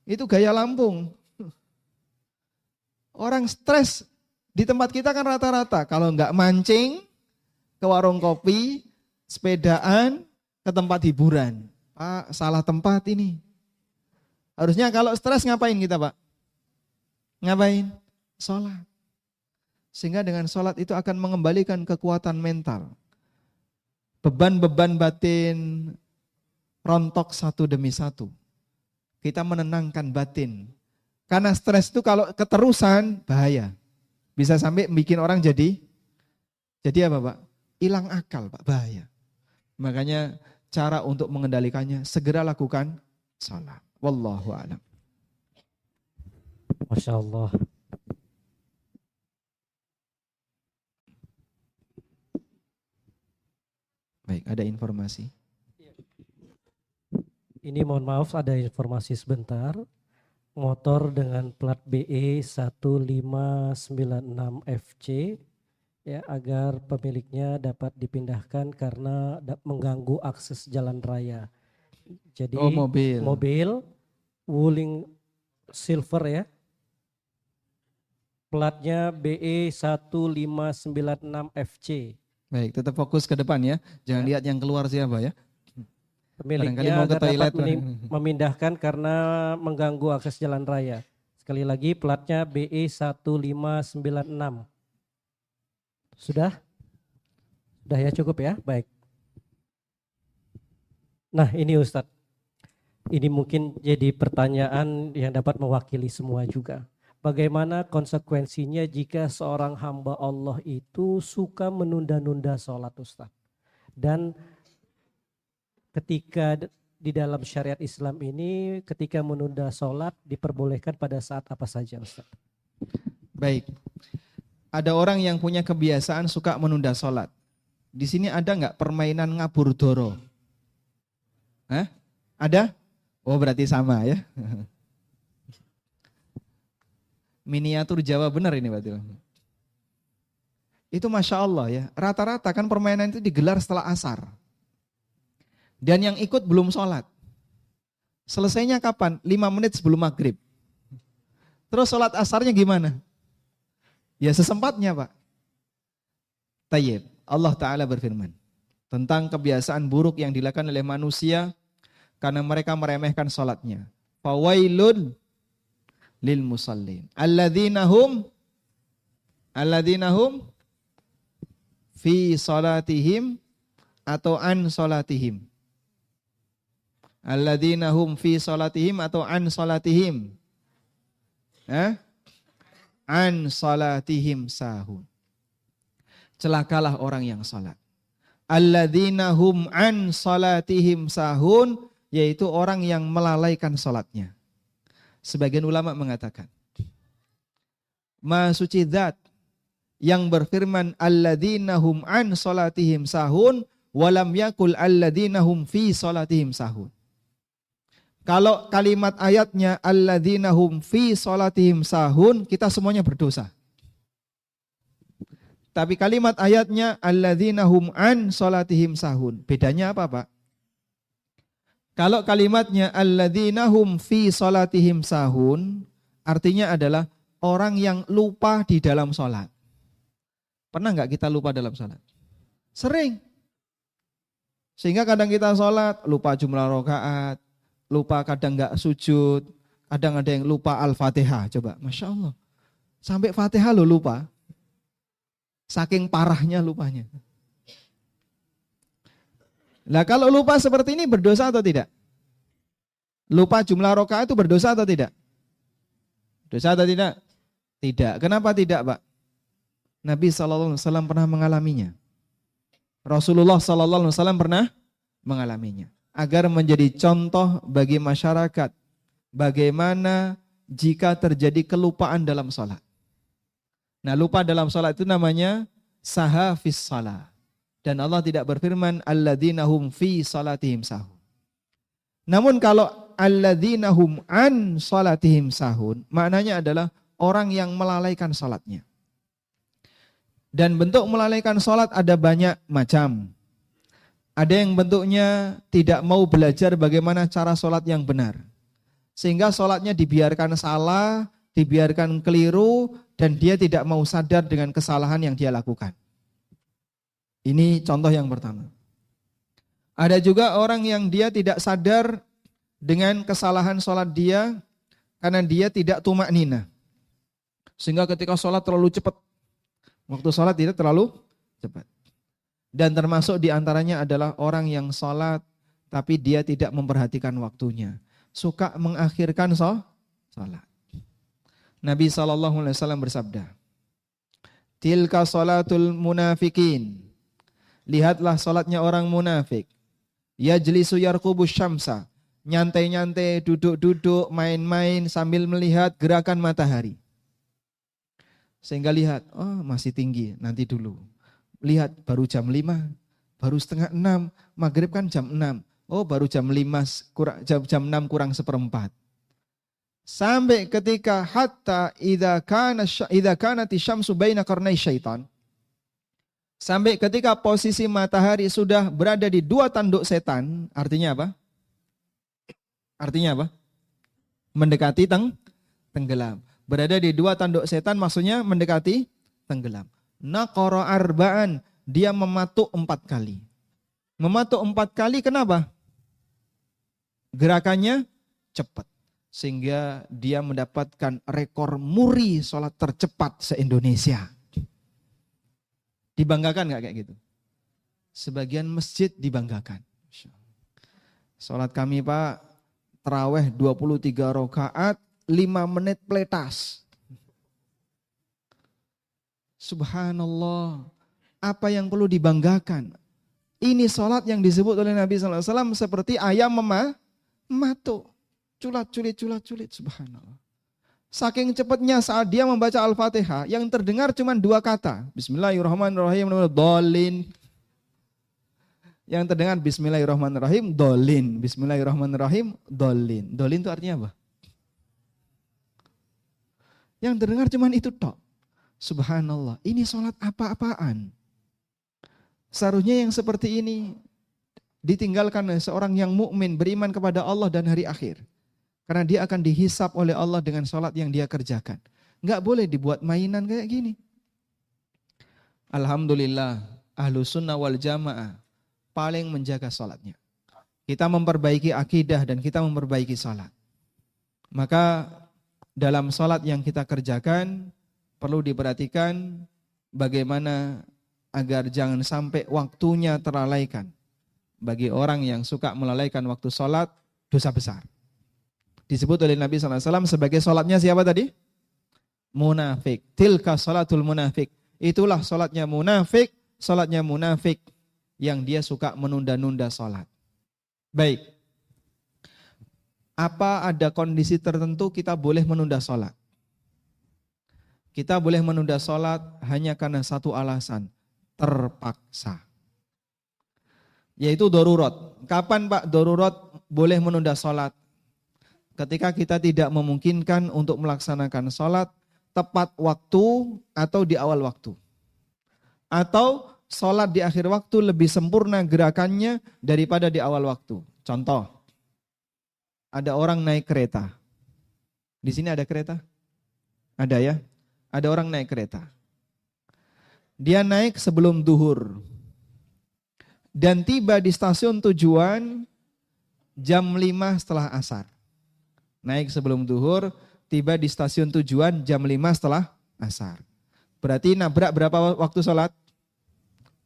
Itu gaya Lampung. Orang stres di tempat kita kan rata-rata kalau nggak mancing ke warung kopi, sepedaan, ke tempat hiburan. Pak, salah tempat ini. Harusnya kalau stres ngapain kita Pak? Ngapain? Sholat. Sehingga dengan sholat itu akan mengembalikan kekuatan mental. Beban-beban batin rontok satu demi satu. Kita menenangkan batin. Karena stres itu kalau keterusan bahaya. Bisa sampai bikin orang jadi jadi apa Pak? Hilang akal Pak, bahaya. Makanya cara untuk mengendalikannya segera lakukan salat. Wallahu a'lam. Masya Allah. Baik, ada informasi. Ini mohon maaf ada informasi sebentar motor dengan plat BE 1596FC ya agar pemiliknya dapat dipindahkan karena mengganggu akses jalan raya. Jadi oh, mobil. mobil Wuling Silver ya. Platnya BE 1596FC. Baik, tetap fokus ke depan ya. Jangan ya. lihat yang keluar siapa ya. Pemiliknya mau ke toilet. dapat memindahkan karena mengganggu akses jalan raya. Sekali lagi platnya BE 1596. Sudah? Sudah ya cukup ya? Baik. Nah ini Ustadz. ini mungkin jadi pertanyaan yang dapat mewakili semua juga. Bagaimana konsekuensinya jika seorang hamba Allah itu suka menunda-nunda sholat Ustaz? Dan ketika di dalam syariat Islam ini ketika menunda sholat diperbolehkan pada saat apa saja Ustaz? Baik. Ada orang yang punya kebiasaan suka menunda sholat. Di sini ada nggak permainan ngabur doro? Hah? Ada? Oh berarti sama ya. Miniatur Jawa benar ini berarti. Itu Masya Allah ya. Rata-rata kan permainan itu digelar setelah asar. Dan yang ikut belum sholat. Selesainya kapan? 5 menit sebelum maghrib. Terus sholat asarnya gimana? Ya sesempatnya Pak. Tayyib. Allah Ta'ala berfirman. Tentang kebiasaan buruk yang dilakukan oleh manusia karena mereka meremehkan salatnya. Fawailun lil musallin. Alladzina hum alladzina hum fi salatihim atau an salatihim. Alladzina hum fi salatihim atau an salatihim. An salatihim sahun. Celakalah orang yang salat. Alladzina hum an salatihim sahun yaitu orang yang melalaikan sholatnya. Sebagian ulama mengatakan, Ma suci zat yang berfirman alladzina hum an salatihim sahun walam yakul alladzina hum fi salatihim sahun. Kalau kalimat ayatnya alladzina hum fi salatihim sahun, kita semuanya berdosa. Tapi kalimat ayatnya alladzina hum an salatihim sahun. Bedanya apa, Pak? Kalau kalimatnya alladzina hum fi salatihim sahun, artinya adalah orang yang lupa di dalam sholat. Pernah nggak kita lupa dalam sholat? Sering. Sehingga kadang kita sholat, lupa jumlah rokaat, lupa kadang nggak sujud, kadang ada yang lupa Al-Fatihah. Coba, Masya Allah. Sampai Fatihah lo lupa. Saking parahnya lupanya. Nah kalau lupa seperti ini berdosa atau tidak? Lupa jumlah rokaat itu berdosa atau tidak? Dosa atau tidak? Tidak. Kenapa tidak, Pak? Nabi SAW pernah mengalaminya. Rasulullah SAW pernah mengalaminya. Agar menjadi contoh bagi masyarakat. Bagaimana jika terjadi kelupaan dalam sholat. Nah lupa dalam sholat itu namanya sahafis salat. Dan Allah tidak berfirman alladzina hum fi salatihim sahun. Namun kalau alladzina hum an salatihim sahun, maknanya adalah orang yang melalaikan salatnya. Dan bentuk melalaikan salat ada banyak macam. Ada yang bentuknya tidak mau belajar bagaimana cara salat yang benar. Sehingga salatnya dibiarkan salah, dibiarkan keliru, dan dia tidak mau sadar dengan kesalahan yang dia lakukan. Ini contoh yang pertama. Ada juga orang yang dia tidak sadar dengan kesalahan sholat dia karena dia tidak tumak nina. Sehingga ketika sholat terlalu cepat. Waktu sholat tidak terlalu cepat. Dan termasuk di antaranya adalah orang yang sholat tapi dia tidak memperhatikan waktunya. Suka mengakhirkan sholat. Nabi SAW bersabda, Tilka sholatul munafikin Lihatlah salatnya orang munafik. Yajlisu yarqubus syamsa. Nyantai-nyantai, duduk-duduk, main-main sambil melihat gerakan matahari. Sehingga lihat, oh masih tinggi, nanti dulu. Lihat baru jam 5, baru setengah 6, maghrib kan jam 6. Oh baru jam 5, kurang, jam, jam 6 kurang seperempat. Sampai ketika hatta idha kana, idha kanati syamsu baina karnai syaitan. Sampai ketika posisi matahari sudah berada di dua tanduk setan, artinya apa? Artinya apa? Mendekati teng tenggelam. Berada di dua tanduk setan maksudnya mendekati tenggelam. Nakoro arbaan, dia mematuk empat kali. Mematuk empat kali kenapa? Gerakannya cepat. Sehingga dia mendapatkan rekor muri sholat tercepat se-Indonesia. Dibanggakan nggak kayak gitu? Sebagian masjid dibanggakan. Sholat kami Pak teraweh 23 rakaat 5 menit pletas. Subhanallah. Apa yang perlu dibanggakan? Ini sholat yang disebut oleh Nabi SAW seperti ayam mema matu. Culat, culit, culat, culit. Subhanallah. Saking cepatnya saat dia membaca Al-Fatihah, yang terdengar cuma dua kata. Bismillahirrahmanirrahim, dolin. Yang terdengar Bismillahirrahmanirrahim, dolin. Bismillahirrahmanirrahim, dolin. Dolin itu artinya apa? Yang terdengar cuma itu tok. Subhanallah, ini sholat apa-apaan? Seharusnya yang seperti ini ditinggalkan seorang yang mukmin beriman kepada Allah dan hari akhir. Karena dia akan dihisap oleh Allah dengan sholat yang dia kerjakan. Nggak boleh dibuat mainan kayak gini. Alhamdulillah, ahlu sunnah wal jamaah paling menjaga sholatnya. Kita memperbaiki akidah dan kita memperbaiki sholat. Maka dalam sholat yang kita kerjakan, perlu diperhatikan bagaimana agar jangan sampai waktunya terlalaikan. Bagi orang yang suka melalaikan waktu sholat, dosa besar. Disebut oleh Nabi SAW sebagai sholatnya siapa tadi? Munafik. Tilka sholatul munafik. Itulah sholatnya munafik, sholatnya munafik yang dia suka menunda-nunda sholat. Baik. Apa ada kondisi tertentu kita boleh menunda sholat? Kita boleh menunda sholat hanya karena satu alasan terpaksa. Yaitu dorurat. Kapan Pak dorurat boleh menunda sholat? Ketika kita tidak memungkinkan untuk melaksanakan sholat tepat waktu atau di awal waktu. Atau sholat di akhir waktu lebih sempurna gerakannya daripada di awal waktu. Contoh, ada orang naik kereta. Di sini ada kereta? Ada ya? Ada orang naik kereta. Dia naik sebelum duhur. Dan tiba di stasiun tujuan jam 5 setelah asar. Naik sebelum duhur, tiba di stasiun tujuan jam 5 setelah asar. Berarti nabrak berapa waktu sholat?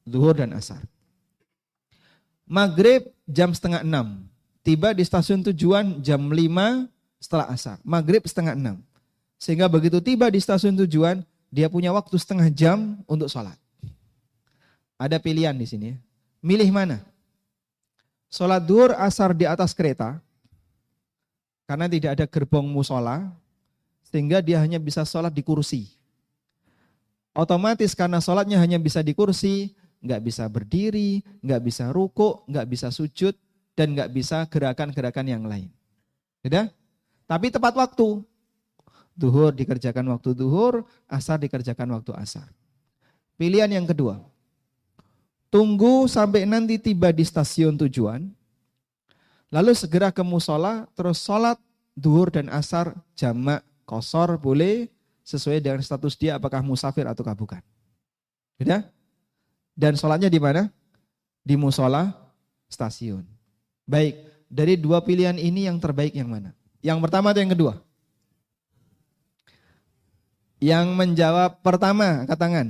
Duhur dan asar. Maghrib jam setengah 6. Tiba di stasiun tujuan jam 5 setelah asar. Maghrib setengah 6. Sehingga begitu tiba di stasiun tujuan, dia punya waktu setengah jam untuk sholat. Ada pilihan di sini. Milih mana? Sholat duhur asar di atas kereta, karena tidak ada gerbong musola, sehingga dia hanya bisa sholat di kursi. Otomatis karena sholatnya hanya bisa di kursi, nggak bisa berdiri, nggak bisa ruku, nggak bisa sujud, dan nggak bisa gerakan-gerakan yang lain. Sudah? Tapi tepat waktu. Duhur dikerjakan waktu duhur, asar dikerjakan waktu asar. Pilihan yang kedua. Tunggu sampai nanti tiba di stasiun tujuan. Lalu segera ke musola, terus sholat duhur dan asar jamak kosor boleh sesuai dengan status dia apakah musafir atau bukan. Sudah? Dan sholatnya di mana? Di musola stasiun. Baik, dari dua pilihan ini yang terbaik yang mana? Yang pertama atau yang kedua? Yang menjawab pertama, angkat tangan.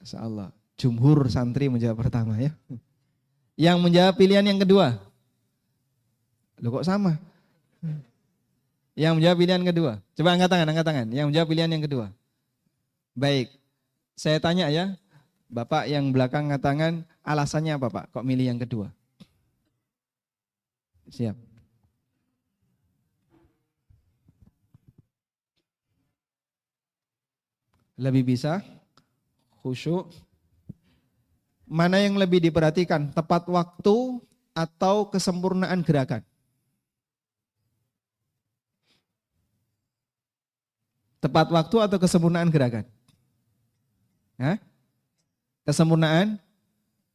Masya. Jumhur santri menjawab pertama ya. Yang menjawab pilihan yang kedua. Loh kok sama? Yang menjawab pilihan kedua. Coba angkat tangan, angkat tangan. Yang menjawab pilihan yang kedua. Baik. Saya tanya ya. Bapak yang belakang angkat tangan, alasannya apa Pak? Kok milih yang kedua? Siap. Lebih bisa khusyuk. Mana yang lebih diperhatikan, tepat waktu atau kesempurnaan gerakan? Tepat waktu atau kesempurnaan gerakan? Hah? Kesempurnaan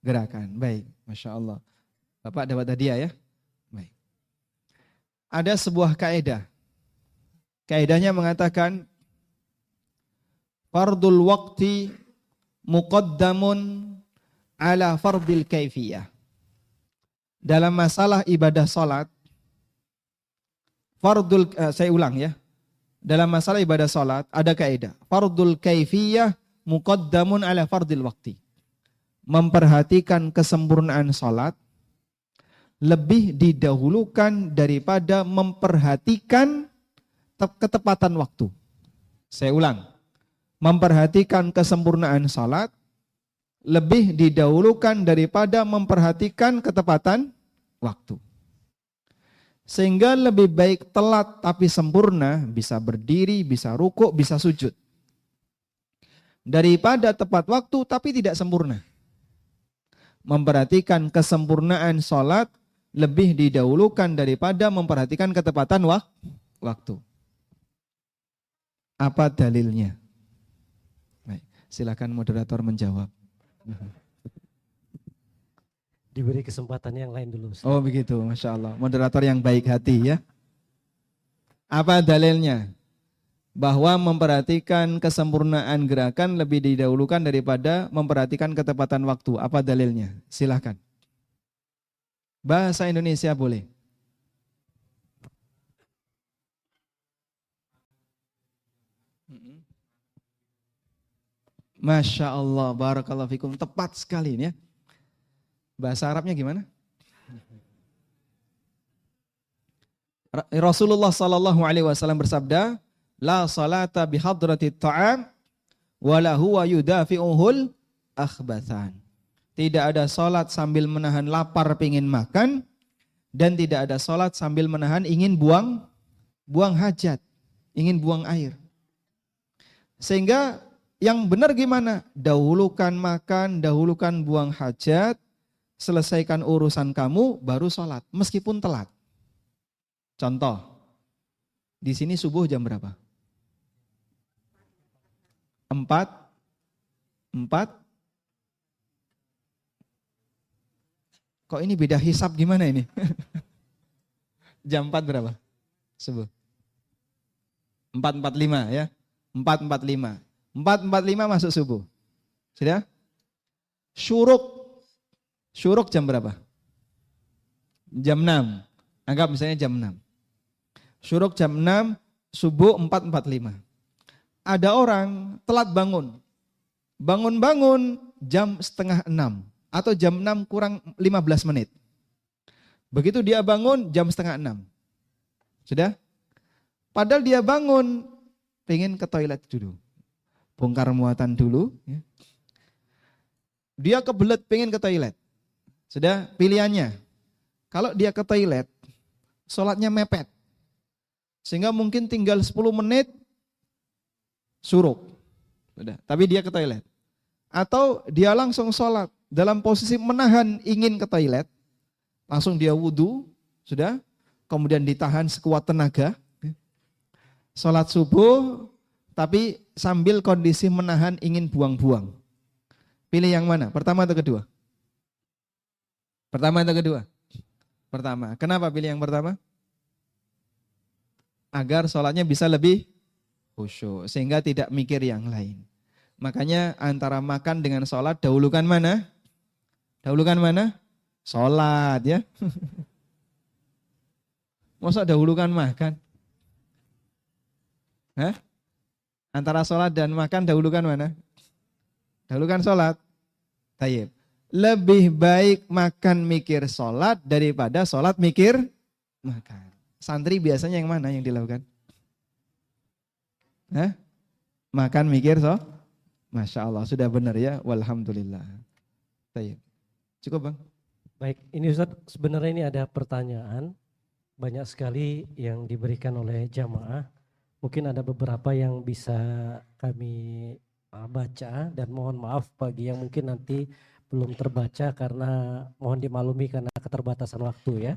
gerakan. Baik, Masya Allah. Bapak dapat hadiah ya? Baik. Ada sebuah kaidah. Kaidahnya mengatakan fardul waqti muqaddamun ala fardil kaifiyah. Dalam masalah ibadah salat, fardul uh, saya ulang ya. Dalam masalah ibadah salat ada kaidah. Fardul kaifiyah muqaddamun ala fardil waqti. Memperhatikan kesempurnaan salat lebih didahulukan daripada memperhatikan ketepatan waktu. Saya ulang. Memperhatikan kesempurnaan salat lebih didahulukan daripada memperhatikan ketepatan waktu. Sehingga lebih baik telat tapi sempurna, bisa berdiri, bisa rukuk, bisa sujud. Daripada tepat waktu tapi tidak sempurna. Memperhatikan kesempurnaan sholat lebih didahulukan daripada memperhatikan ketepatan waktu. Apa dalilnya? Silakan moderator menjawab. Diberi kesempatan yang lain dulu. Ustaz. Oh begitu, Masya Allah. Moderator yang baik hati ya. Apa dalilnya? Bahwa memperhatikan kesempurnaan gerakan lebih didahulukan daripada memperhatikan ketepatan waktu. Apa dalilnya? Silahkan. Bahasa Indonesia boleh. Masya Allah, barakallahu fikum. Tepat sekali ini ya. Bahasa Arabnya gimana? Rasulullah sallallahu alaihi wasallam bersabda, "La salata bihadrati ta'am wala huwa yudafi'uhul akhbathan." Tidak ada salat sambil menahan lapar pingin makan dan tidak ada salat sambil menahan ingin buang buang hajat, ingin buang air. Sehingga yang benar gimana? Dahulukan makan, dahulukan buang hajat, selesaikan urusan kamu, baru sholat. Meskipun telat. Contoh, di sini subuh jam berapa? Empat? Empat? Kok ini beda hisap gimana ini? jam empat berapa? Subuh. Empat empat lima ya. Empat empat lima. Empat empat lima masuk subuh. Sudah? Syuruk Syuruk jam berapa? Jam 6. Anggap misalnya jam 6. Syuruk jam 6, subuh 4.45. Ada orang telat bangun. Bangun-bangun jam setengah 6. Atau jam 6 kurang 15 menit. Begitu dia bangun jam setengah 6. Sudah? Padahal dia bangun, pengen ke toilet dulu. Bongkar muatan dulu. Ya. Dia kebelet pengen ke toilet. Sudah pilihannya. Kalau dia ke toilet, sholatnya mepet. Sehingga mungkin tinggal 10 menit suruh. Sudah, tapi dia ke toilet. Atau dia langsung sholat dalam posisi menahan ingin ke toilet. Langsung dia wudhu, sudah. Kemudian ditahan sekuat tenaga. Sholat subuh, tapi sambil kondisi menahan ingin buang-buang. Pilih yang mana? Pertama atau kedua? Pertama atau kedua? Pertama. Kenapa pilih yang pertama? Agar sholatnya bisa lebih khusyuk. Sehingga tidak mikir yang lain. Makanya antara makan dengan sholat dahulukan mana? Dahulukan mana? Sholat ya. Masa dahulukan makan? Hah? Antara sholat dan makan dahulukan mana? Dahulukan sholat. Tayyib lebih baik makan mikir sholat daripada sholat mikir makan. Santri biasanya yang mana yang dilakukan? Hah? Makan mikir so? Masya Allah, sudah benar ya. Walhamdulillah. Baik. Cukup bang? Baik, ini Ustaz sebenarnya ini ada pertanyaan. Banyak sekali yang diberikan oleh jamaah. Mungkin ada beberapa yang bisa kami ah, baca dan mohon maaf bagi yang mungkin nanti belum terbaca karena mohon dimaklumi karena keterbatasan waktu ya.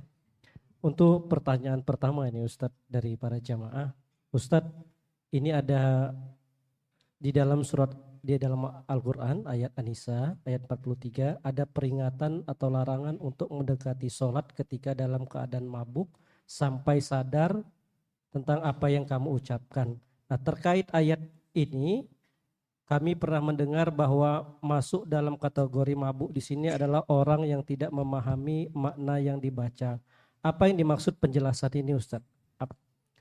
Untuk pertanyaan pertama ini Ustadz dari para jamaah. Ustadz ini ada di dalam surat di dalam Al-Quran ayat Anisa ayat 43 ada peringatan atau larangan untuk mendekati sholat ketika dalam keadaan mabuk sampai sadar tentang apa yang kamu ucapkan. Nah terkait ayat ini kami pernah mendengar bahwa masuk dalam kategori mabuk di sini adalah orang yang tidak memahami makna yang dibaca. Apa yang dimaksud penjelasan ini Ustaz?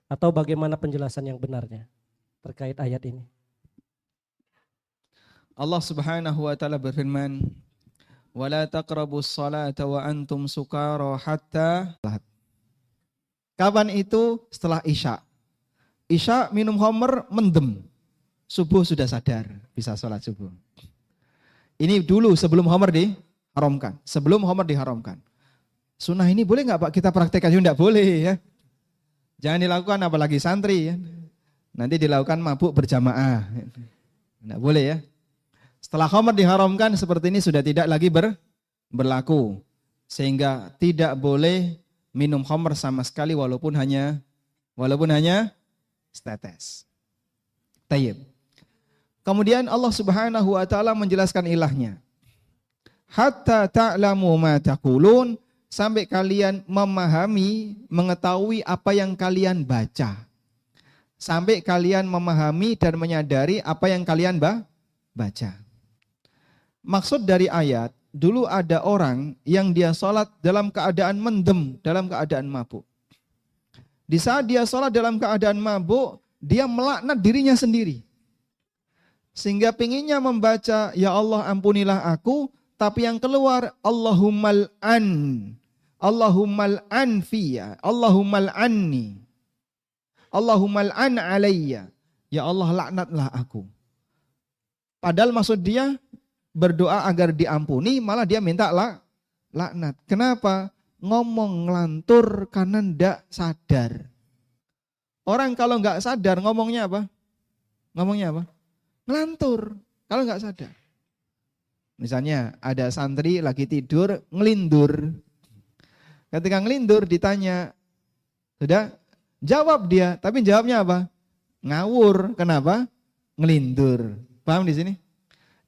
Atau bagaimana penjelasan yang benarnya terkait ayat ini? Allah Subhanahu wa taala berfirman, wala taqrabus salata wa antum sukara hatta Kapan itu? Setelah Isya. Isya minum homer mendem. Subuh sudah sadar bisa sholat subuh. Ini dulu sebelum homer diharamkan. Sebelum homer diharamkan. Sunnah ini boleh nggak Pak kita praktekkan? Enggak boleh ya. Jangan dilakukan apalagi santri ya. Nanti dilakukan mabuk berjamaah. Enggak boleh ya. Setelah khamar diharamkan seperti ini sudah tidak lagi ber, berlaku. Sehingga tidak boleh minum khamar sama sekali walaupun hanya walaupun hanya setetes. Tayyib. Kemudian Allah Subhanahu wa taala menjelaskan ilahnya. Hatta ta'lamu ma taqulun sampai kalian memahami, mengetahui apa yang kalian baca. Sampai kalian memahami dan menyadari apa yang kalian baca. Maksud dari ayat, dulu ada orang yang dia sholat dalam keadaan mendem, dalam keadaan mabuk. Di saat dia sholat dalam keadaan mabuk, dia melaknat dirinya sendiri. Sehingga pinginnya membaca, Ya Allah ampunilah aku, tapi yang keluar, Allahummal an. Allahummal an fiya. Allahummal anni. Allahummal an alayya. Ya Allah laknatlah aku. Padahal maksud dia berdoa agar diampuni, malah dia minta lah, laknat. Kenapa? Ngomong ngelantur karena ndak sadar. Orang kalau nggak sadar ngomongnya apa? Ngomongnya apa? Ngelantur. Kalau nggak sadar. Misalnya ada santri lagi tidur ngelindur. Ketika ngelindur ditanya, sudah jawab dia, tapi jawabnya apa? Ngawur. Kenapa? Ngelindur. Paham di sini?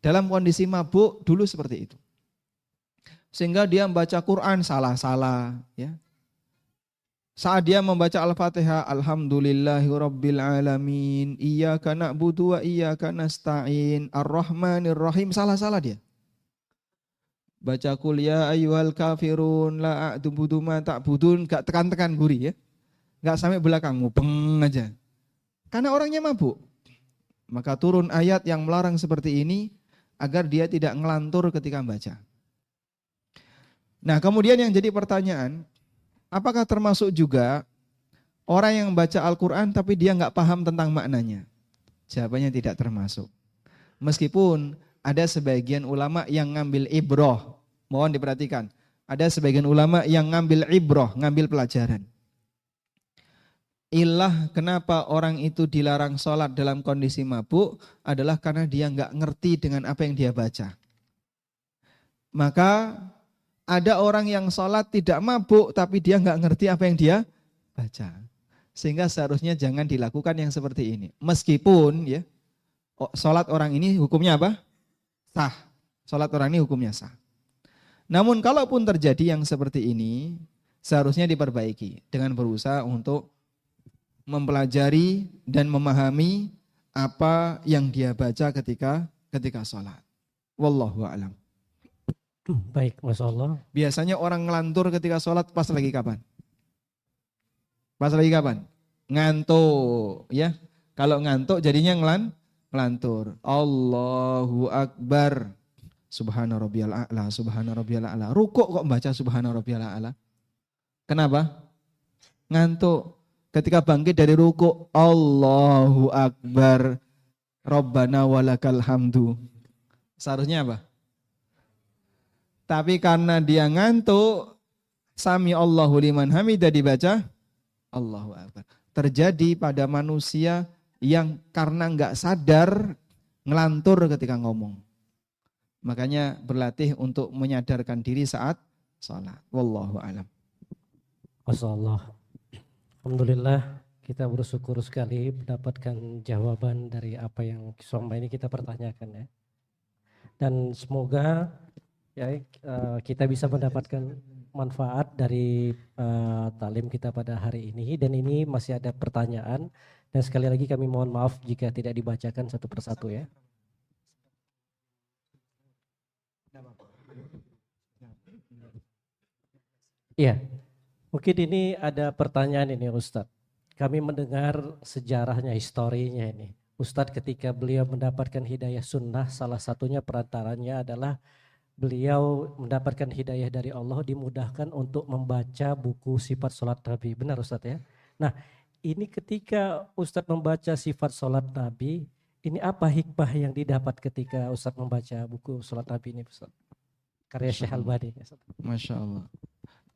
Dalam kondisi mabuk dulu seperti itu. Sehingga dia membaca Quran salah-salah ya. Saat dia membaca Al-Fatihah, Alhamdulillahi Rabbil Alamin, Iyaka na'budu wa iyaka nasta'in, Ar-Rahmanir Rahim, salah-salah dia. Baca kuliah ya ayyuhal kafirun, la a'dubudu ma ta'budun, gak tekan-tekan guri ya. Gak sampai belakang, mubeng aja. Karena orangnya mabuk. Maka turun ayat yang melarang seperti ini, agar dia tidak ngelantur ketika membaca. Nah, kemudian yang jadi pertanyaan, apakah termasuk juga orang yang membaca Al-Quran tapi dia nggak paham tentang maknanya? Jawabannya tidak termasuk. Meskipun ada sebagian ulama yang ngambil ibroh, mohon diperhatikan. Ada sebagian ulama yang ngambil ibroh, ngambil pelajaran. Ilah kenapa orang itu dilarang sholat dalam kondisi mabuk adalah karena dia nggak ngerti dengan apa yang dia baca. Maka ada orang yang sholat tidak mabuk tapi dia nggak ngerti apa yang dia baca. Sehingga seharusnya jangan dilakukan yang seperti ini. Meskipun ya sholat orang ini hukumnya apa? Sah. Sholat orang ini hukumnya sah. Namun kalaupun terjadi yang seperti ini, seharusnya diperbaiki dengan berusaha untuk mempelajari dan memahami apa yang dia baca ketika ketika sholat. Wallahu a'lam. Baik, Masya Allah. Biasanya orang ngelantur ketika sholat pas lagi kapan? Pas lagi kapan? Ngantuk, ya. Kalau ngantuk jadinya ngelan, ngelantur. Allahu Akbar. Subhana rabbiyal a'la, subhana rabbiyal a'la. Rukuk kok baca subhana rabbiyal a'la? Kenapa? Ngantuk. Ketika bangkit dari ruku, Allahu Akbar. Rabbana walakal hamdu. Seharusnya apa? Tapi karena dia ngantuk, Sami Allahu liman hamidah dibaca, Allahu Akbar. Terjadi pada manusia yang karena nggak sadar ngelantur ketika ngomong. Makanya berlatih untuk menyadarkan diri saat sholat. Wallahu alam. Wassalamualaikum Alhamdulillah kita bersyukur sekali mendapatkan jawaban dari apa yang selama ini kita pertanyakan ya. Dan semoga ya eh, kita bisa mendapatkan manfaat dari uh, talim kita pada hari ini dan ini masih ada pertanyaan dan sekali lagi kami mohon maaf jika tidak dibacakan satu persatu ya. Iya, Mungkin ini ada pertanyaan ini Ustadz. Kami mendengar sejarahnya, historinya ini. Ustadz ketika beliau mendapatkan hidayah sunnah, salah satunya perantaranya adalah beliau mendapatkan hidayah dari Allah dimudahkan untuk membaca buku sifat sholat Nabi. Benar Ustadz ya? Nah ini ketika Ustadz membaca sifat sholat Nabi, ini apa hikmah yang didapat ketika Ustadz membaca buku sholat Nabi ini Ustadz? Karya Syekh Al-Bani. Masya Allah.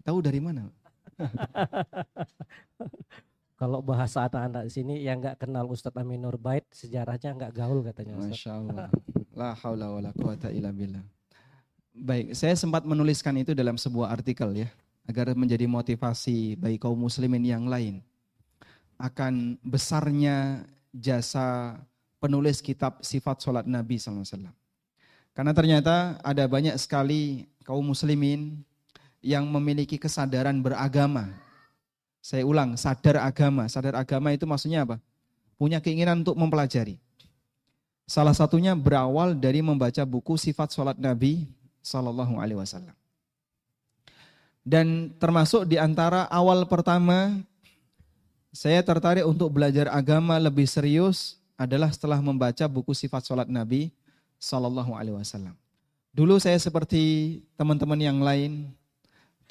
Tahu dari mana? Kalau bahasa anak-anak sini yang nggak kenal Ustadz Aminur Bait, sejarahnya nggak gaul katanya. Masya Allah. La haula wa la quwata illa billah. Baik, saya sempat menuliskan itu dalam sebuah artikel ya, agar menjadi motivasi bagi kaum muslimin yang lain akan besarnya jasa penulis kitab sifat sholat Nabi SAW. Karena ternyata ada banyak sekali kaum muslimin yang memiliki kesadaran beragama. Saya ulang, sadar agama. Sadar agama itu maksudnya apa? Punya keinginan untuk mempelajari. Salah satunya berawal dari membaca buku sifat sholat Nabi Sallallahu Alaihi Wasallam. Dan termasuk di antara awal pertama saya tertarik untuk belajar agama lebih serius adalah setelah membaca buku sifat sholat Nabi Sallallahu Alaihi Wasallam. Dulu saya seperti teman-teman yang lain,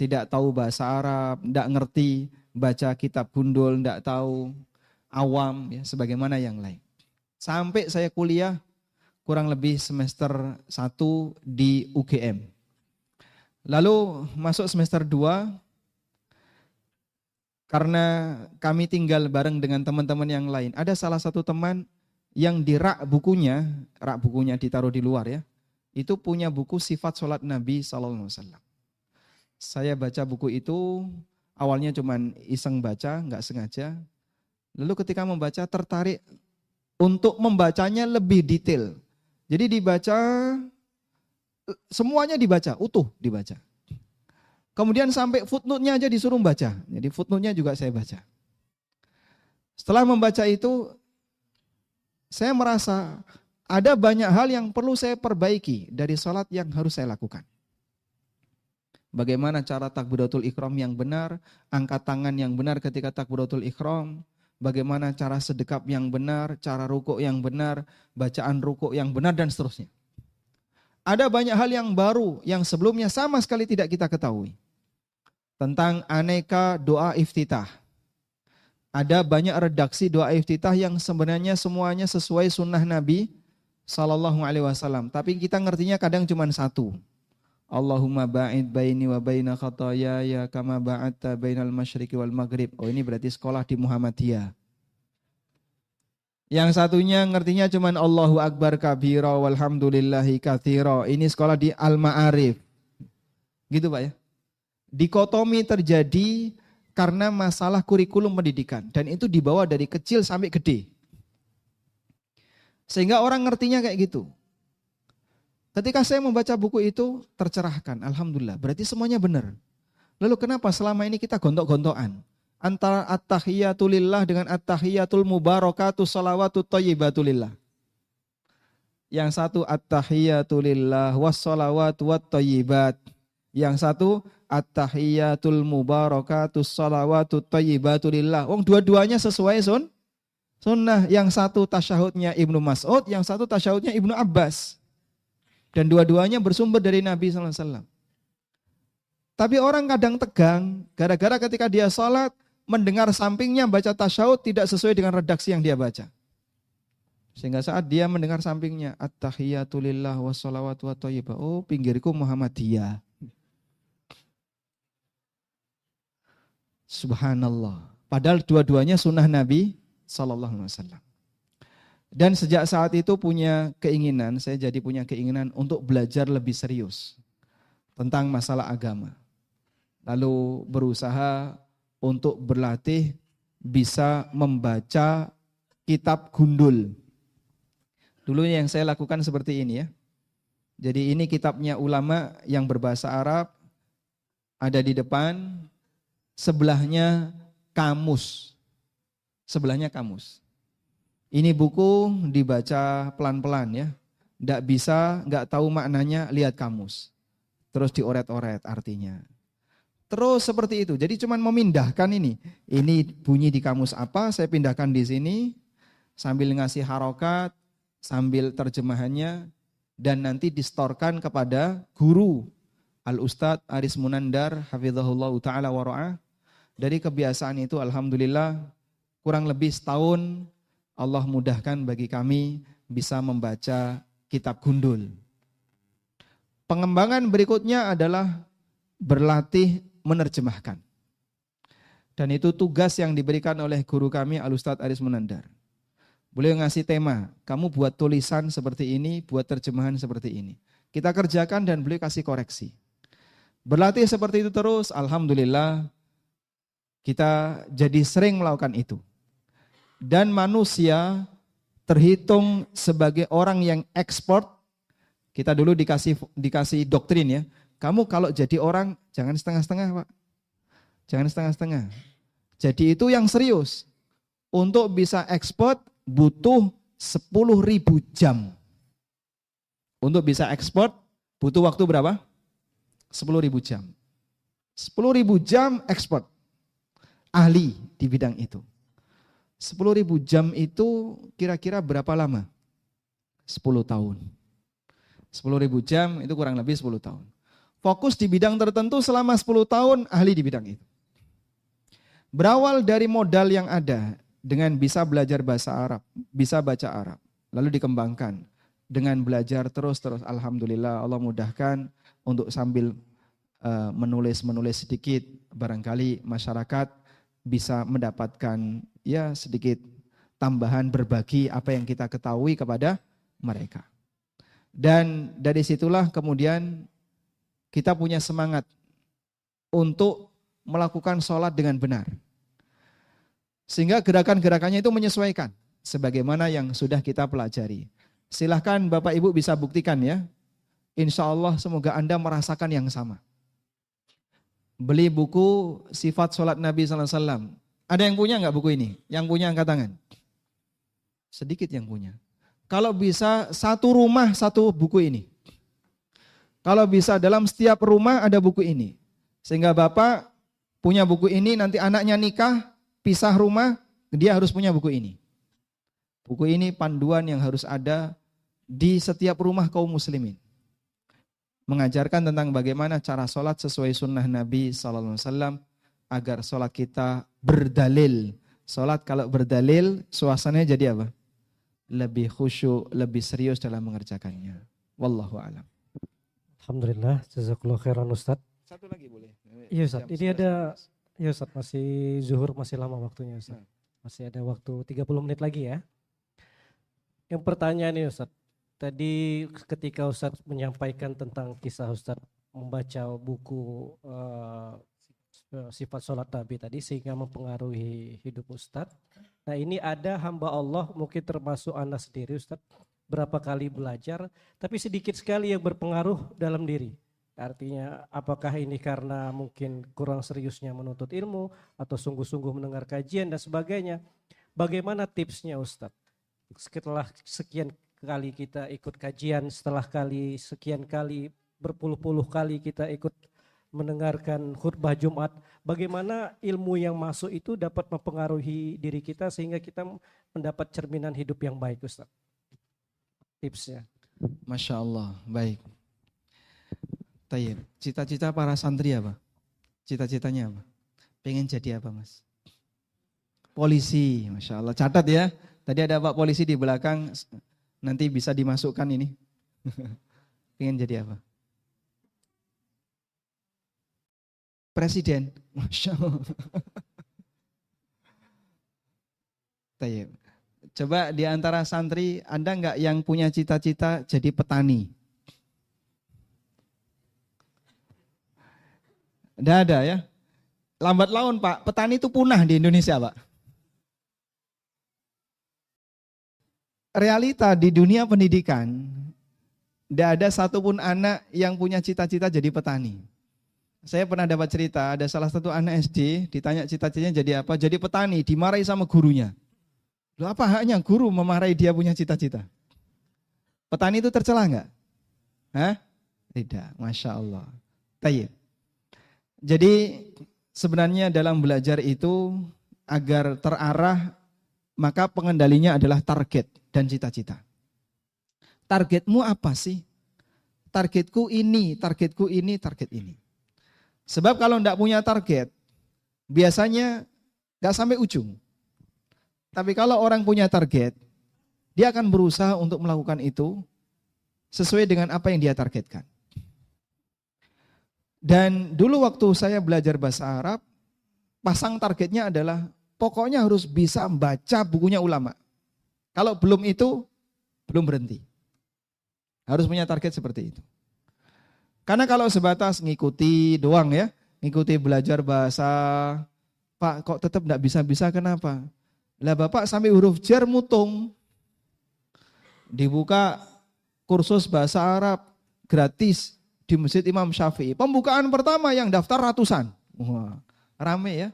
tidak tahu bahasa Arab, tidak ngerti baca kitab gundul, tidak tahu awam, ya, sebagaimana yang lain. Sampai saya kuliah, kurang lebih semester 1 di UGM. Lalu masuk semester 2 karena kami tinggal bareng dengan teman-teman yang lain. Ada salah satu teman yang di rak bukunya, rak bukunya ditaruh di luar ya. Itu punya buku sifat sholat Nabi Sallallahu Alaihi Wasallam. Saya baca buku itu awalnya cuman iseng baca, nggak sengaja. Lalu ketika membaca tertarik untuk membacanya lebih detail. Jadi dibaca, semuanya dibaca, utuh dibaca. Kemudian sampai footnote-nya aja disuruh baca. Jadi footnote-nya juga saya baca. Setelah membaca itu, saya merasa ada banyak hal yang perlu saya perbaiki dari sholat yang harus saya lakukan. Bagaimana cara takbiratul ikhram yang benar, angkat tangan yang benar ketika takbiratul ikhram, bagaimana cara sedekap yang benar, cara rukuk yang benar, bacaan rukuk yang benar dan seterusnya. Ada banyak hal yang baru yang sebelumnya sama sekali tidak kita ketahui. Tentang aneka doa iftitah. Ada banyak redaksi doa iftitah yang sebenarnya semuanya sesuai sunnah Nabi Sallallahu Alaihi Wasallam. Tapi kita ngertinya kadang cuma satu. Allahumma ba'id baini wa baina khataya ya kama ba'atta bainal masyriqi wal maghrib. Oh ini berarti sekolah di Muhammadiyah. Yang satunya ngertinya cuman Allahu Akbar kabira walhamdulillahi kathira. Ini sekolah di Al-Ma'arif. Gitu Pak ya. Dikotomi terjadi karena masalah kurikulum pendidikan. Dan itu dibawa dari kecil sampai gede. Sehingga orang ngertinya kayak gitu. Ketika saya membaca buku itu tercerahkan, alhamdulillah. Berarti semuanya benar. Lalu kenapa selama ini kita gontok-gontokan antara at-tahiyatulillah dengan at-tahiyatul mubarakatuh salawatu thayyibatulillah. Yang satu at-tahiyatulillah wassalawatu wat thayyibat. Yang satu at-tahiyatul mubarakatuh salawatu thayyibatulillah. Wong dua-duanya sesuai sun sunnah. Yang satu tasyahudnya Ibnu Mas'ud, yang satu tasyahudnya Ibnu Abbas. Dan dua-duanya bersumber dari Nabi SAW. Tapi orang kadang tegang, gara-gara ketika dia sholat, mendengar sampingnya baca tasyahud tidak sesuai dengan redaksi yang dia baca. Sehingga saat dia mendengar sampingnya, At-tahiyatulillah wa salawatu wa. Oh pinggirku Muhammadiyah. Subhanallah. Padahal dua-duanya sunnah Nabi Sallallahu Alaihi Wasallam. Dan sejak saat itu punya keinginan, saya jadi punya keinginan untuk belajar lebih serius tentang masalah agama. Lalu berusaha untuk berlatih bisa membaca kitab gundul. Dulu yang saya lakukan seperti ini ya. Jadi ini kitabnya ulama yang berbahasa Arab ada di depan, sebelahnya kamus. Sebelahnya kamus. Ini buku dibaca pelan-pelan ya. Tidak bisa, nggak tahu maknanya, lihat kamus. Terus dioret-oret artinya. Terus seperti itu. Jadi cuman memindahkan ini. Ini bunyi di kamus apa, saya pindahkan di sini. Sambil ngasih harokat, sambil terjemahannya dan nanti distorkan kepada guru Al-Ustadz Aris Munandar hafizahullah taala wa Dari kebiasaan itu alhamdulillah kurang lebih setahun Allah mudahkan bagi kami bisa membaca kitab gundul. Pengembangan berikutnya adalah berlatih menerjemahkan. Dan itu tugas yang diberikan oleh guru kami Al-Ustadz Aris Munandar. Beliau ngasih tema, kamu buat tulisan seperti ini, buat terjemahan seperti ini. Kita kerjakan dan beliau kasih koreksi. Berlatih seperti itu terus, Alhamdulillah kita jadi sering melakukan itu. Dan manusia terhitung sebagai orang yang ekspor. Kita dulu dikasih dikasih doktrin ya. Kamu kalau jadi orang jangan setengah-setengah Pak. Jangan setengah-setengah. Jadi itu yang serius. Untuk bisa ekspor butuh 10 ribu jam. Untuk bisa ekspor butuh waktu berapa? 10 ribu jam. 10 ribu jam ekspor. Ahli di bidang itu. 10 ribu jam itu kira-kira berapa lama? 10 tahun. 10 ribu jam itu kurang lebih 10 tahun. Fokus di bidang tertentu selama 10 tahun ahli di bidang itu. Berawal dari modal yang ada, dengan bisa belajar bahasa Arab, bisa baca Arab, lalu dikembangkan dengan belajar terus-terus. Alhamdulillah Allah mudahkan untuk sambil uh, menulis-menulis sedikit, barangkali masyarakat bisa mendapatkan ya sedikit tambahan berbagi apa yang kita ketahui kepada mereka. Dan dari situlah kemudian kita punya semangat untuk melakukan sholat dengan benar. Sehingga gerakan-gerakannya itu menyesuaikan sebagaimana yang sudah kita pelajari. Silahkan Bapak Ibu bisa buktikan ya. Insya Allah semoga Anda merasakan yang sama. Beli buku sifat sholat Nabi SAW. Ada yang punya nggak buku ini? Yang punya angkat tangan. Sedikit yang punya. Kalau bisa satu rumah satu buku ini. Kalau bisa dalam setiap rumah ada buku ini. Sehingga Bapak punya buku ini nanti anaknya nikah pisah rumah, dia harus punya buku ini. Buku ini panduan yang harus ada di setiap rumah kaum muslimin. Mengajarkan tentang bagaimana cara sholat sesuai sunnah Nabi SAW agar sholat kita berdalil. Sholat kalau berdalil, suasananya jadi apa? Lebih khusyuk, lebih serius dalam mengerjakannya. Wallahu a'lam. Alhamdulillah, jazakallah khairan Ustaz. Satu lagi boleh. Iya Ustaz, ini ada Ya Ustaz, masih zuhur masih lama waktunya Ustaz. Hmm. Masih ada waktu 30 menit lagi ya. Yang pertanyaan ini Ustaz, tadi ketika Ustaz menyampaikan tentang kisah Ustaz membaca buku uh, sifat sholat Nabi tadi sehingga mempengaruhi hidup Ustaz. Nah ini ada hamba Allah mungkin termasuk anak sendiri Ustaz berapa kali belajar tapi sedikit sekali yang berpengaruh dalam diri Artinya apakah ini karena mungkin kurang seriusnya menuntut ilmu atau sungguh-sungguh mendengar kajian dan sebagainya. Bagaimana tipsnya Ustadz? Setelah sekian kali kita ikut kajian, setelah kali sekian kali berpuluh-puluh kali kita ikut mendengarkan khutbah Jumat, bagaimana ilmu yang masuk itu dapat mempengaruhi diri kita sehingga kita mendapat cerminan hidup yang baik Ustaz. Tipsnya. Masya Allah, baik. Tayyip. Cita-cita para santri apa? Cita-citanya apa? Pengen jadi apa mas? Polisi, Masya Allah. Catat ya. Tadi ada Pak polisi di belakang. Nanti bisa dimasukkan ini. Pengen jadi apa? Presiden. Masya Allah. Coba di antara santri, Anda nggak yang punya cita-cita jadi petani? Tidak ada ya. Lambat laun Pak, petani itu punah di Indonesia Pak. Realita di dunia pendidikan, tidak ada satupun anak yang punya cita-cita jadi petani. Saya pernah dapat cerita, ada salah satu anak SD, ditanya cita-citanya jadi apa? Jadi petani, dimarahi sama gurunya. Loh apa haknya guru memarahi dia punya cita-cita? Petani itu tercela nggak? Hah? Tidak, Masya Allah. Tayyip. Jadi sebenarnya dalam belajar itu agar terarah maka pengendalinya adalah target dan cita-cita. Targetmu apa sih? targetku ini, targetku ini, target ini. Sebab kalau tidak punya target, biasanya nggak sampai ujung. Tapi kalau orang punya target, dia akan berusaha untuk melakukan itu sesuai dengan apa yang dia targetkan. Dan dulu waktu saya belajar bahasa Arab, pasang targetnya adalah pokoknya harus bisa membaca bukunya ulama. Kalau belum itu, belum berhenti. Harus punya target seperti itu. Karena kalau sebatas ngikuti doang ya, ngikuti belajar bahasa, Pak kok tetap tidak bisa-bisa kenapa? Lah Bapak sampai huruf jar mutung. Dibuka kursus bahasa Arab gratis di Masjid Imam Syafi'i. Pembukaan pertama yang daftar ratusan. Wah, rame ya.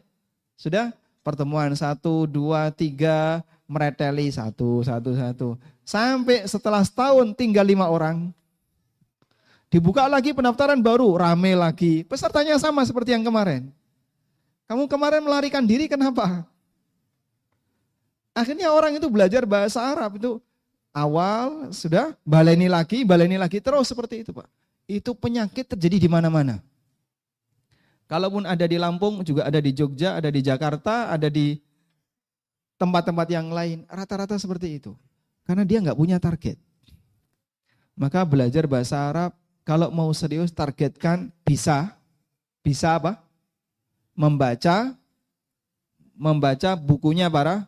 Sudah pertemuan satu, dua, tiga, mereteli satu, satu, satu. Sampai setelah setahun tinggal lima orang. Dibuka lagi pendaftaran baru, rame lagi. Pesertanya sama seperti yang kemarin. Kamu kemarin melarikan diri kenapa? Akhirnya orang itu belajar bahasa Arab itu awal sudah baleni lagi, baleni lagi terus seperti itu, Pak itu penyakit terjadi di mana-mana. Kalaupun ada di Lampung, juga ada di Jogja, ada di Jakarta, ada di tempat-tempat yang lain. Rata-rata seperti itu. Karena dia nggak punya target. Maka belajar bahasa Arab, kalau mau serius targetkan bisa. Bisa apa? Membaca, membaca bukunya para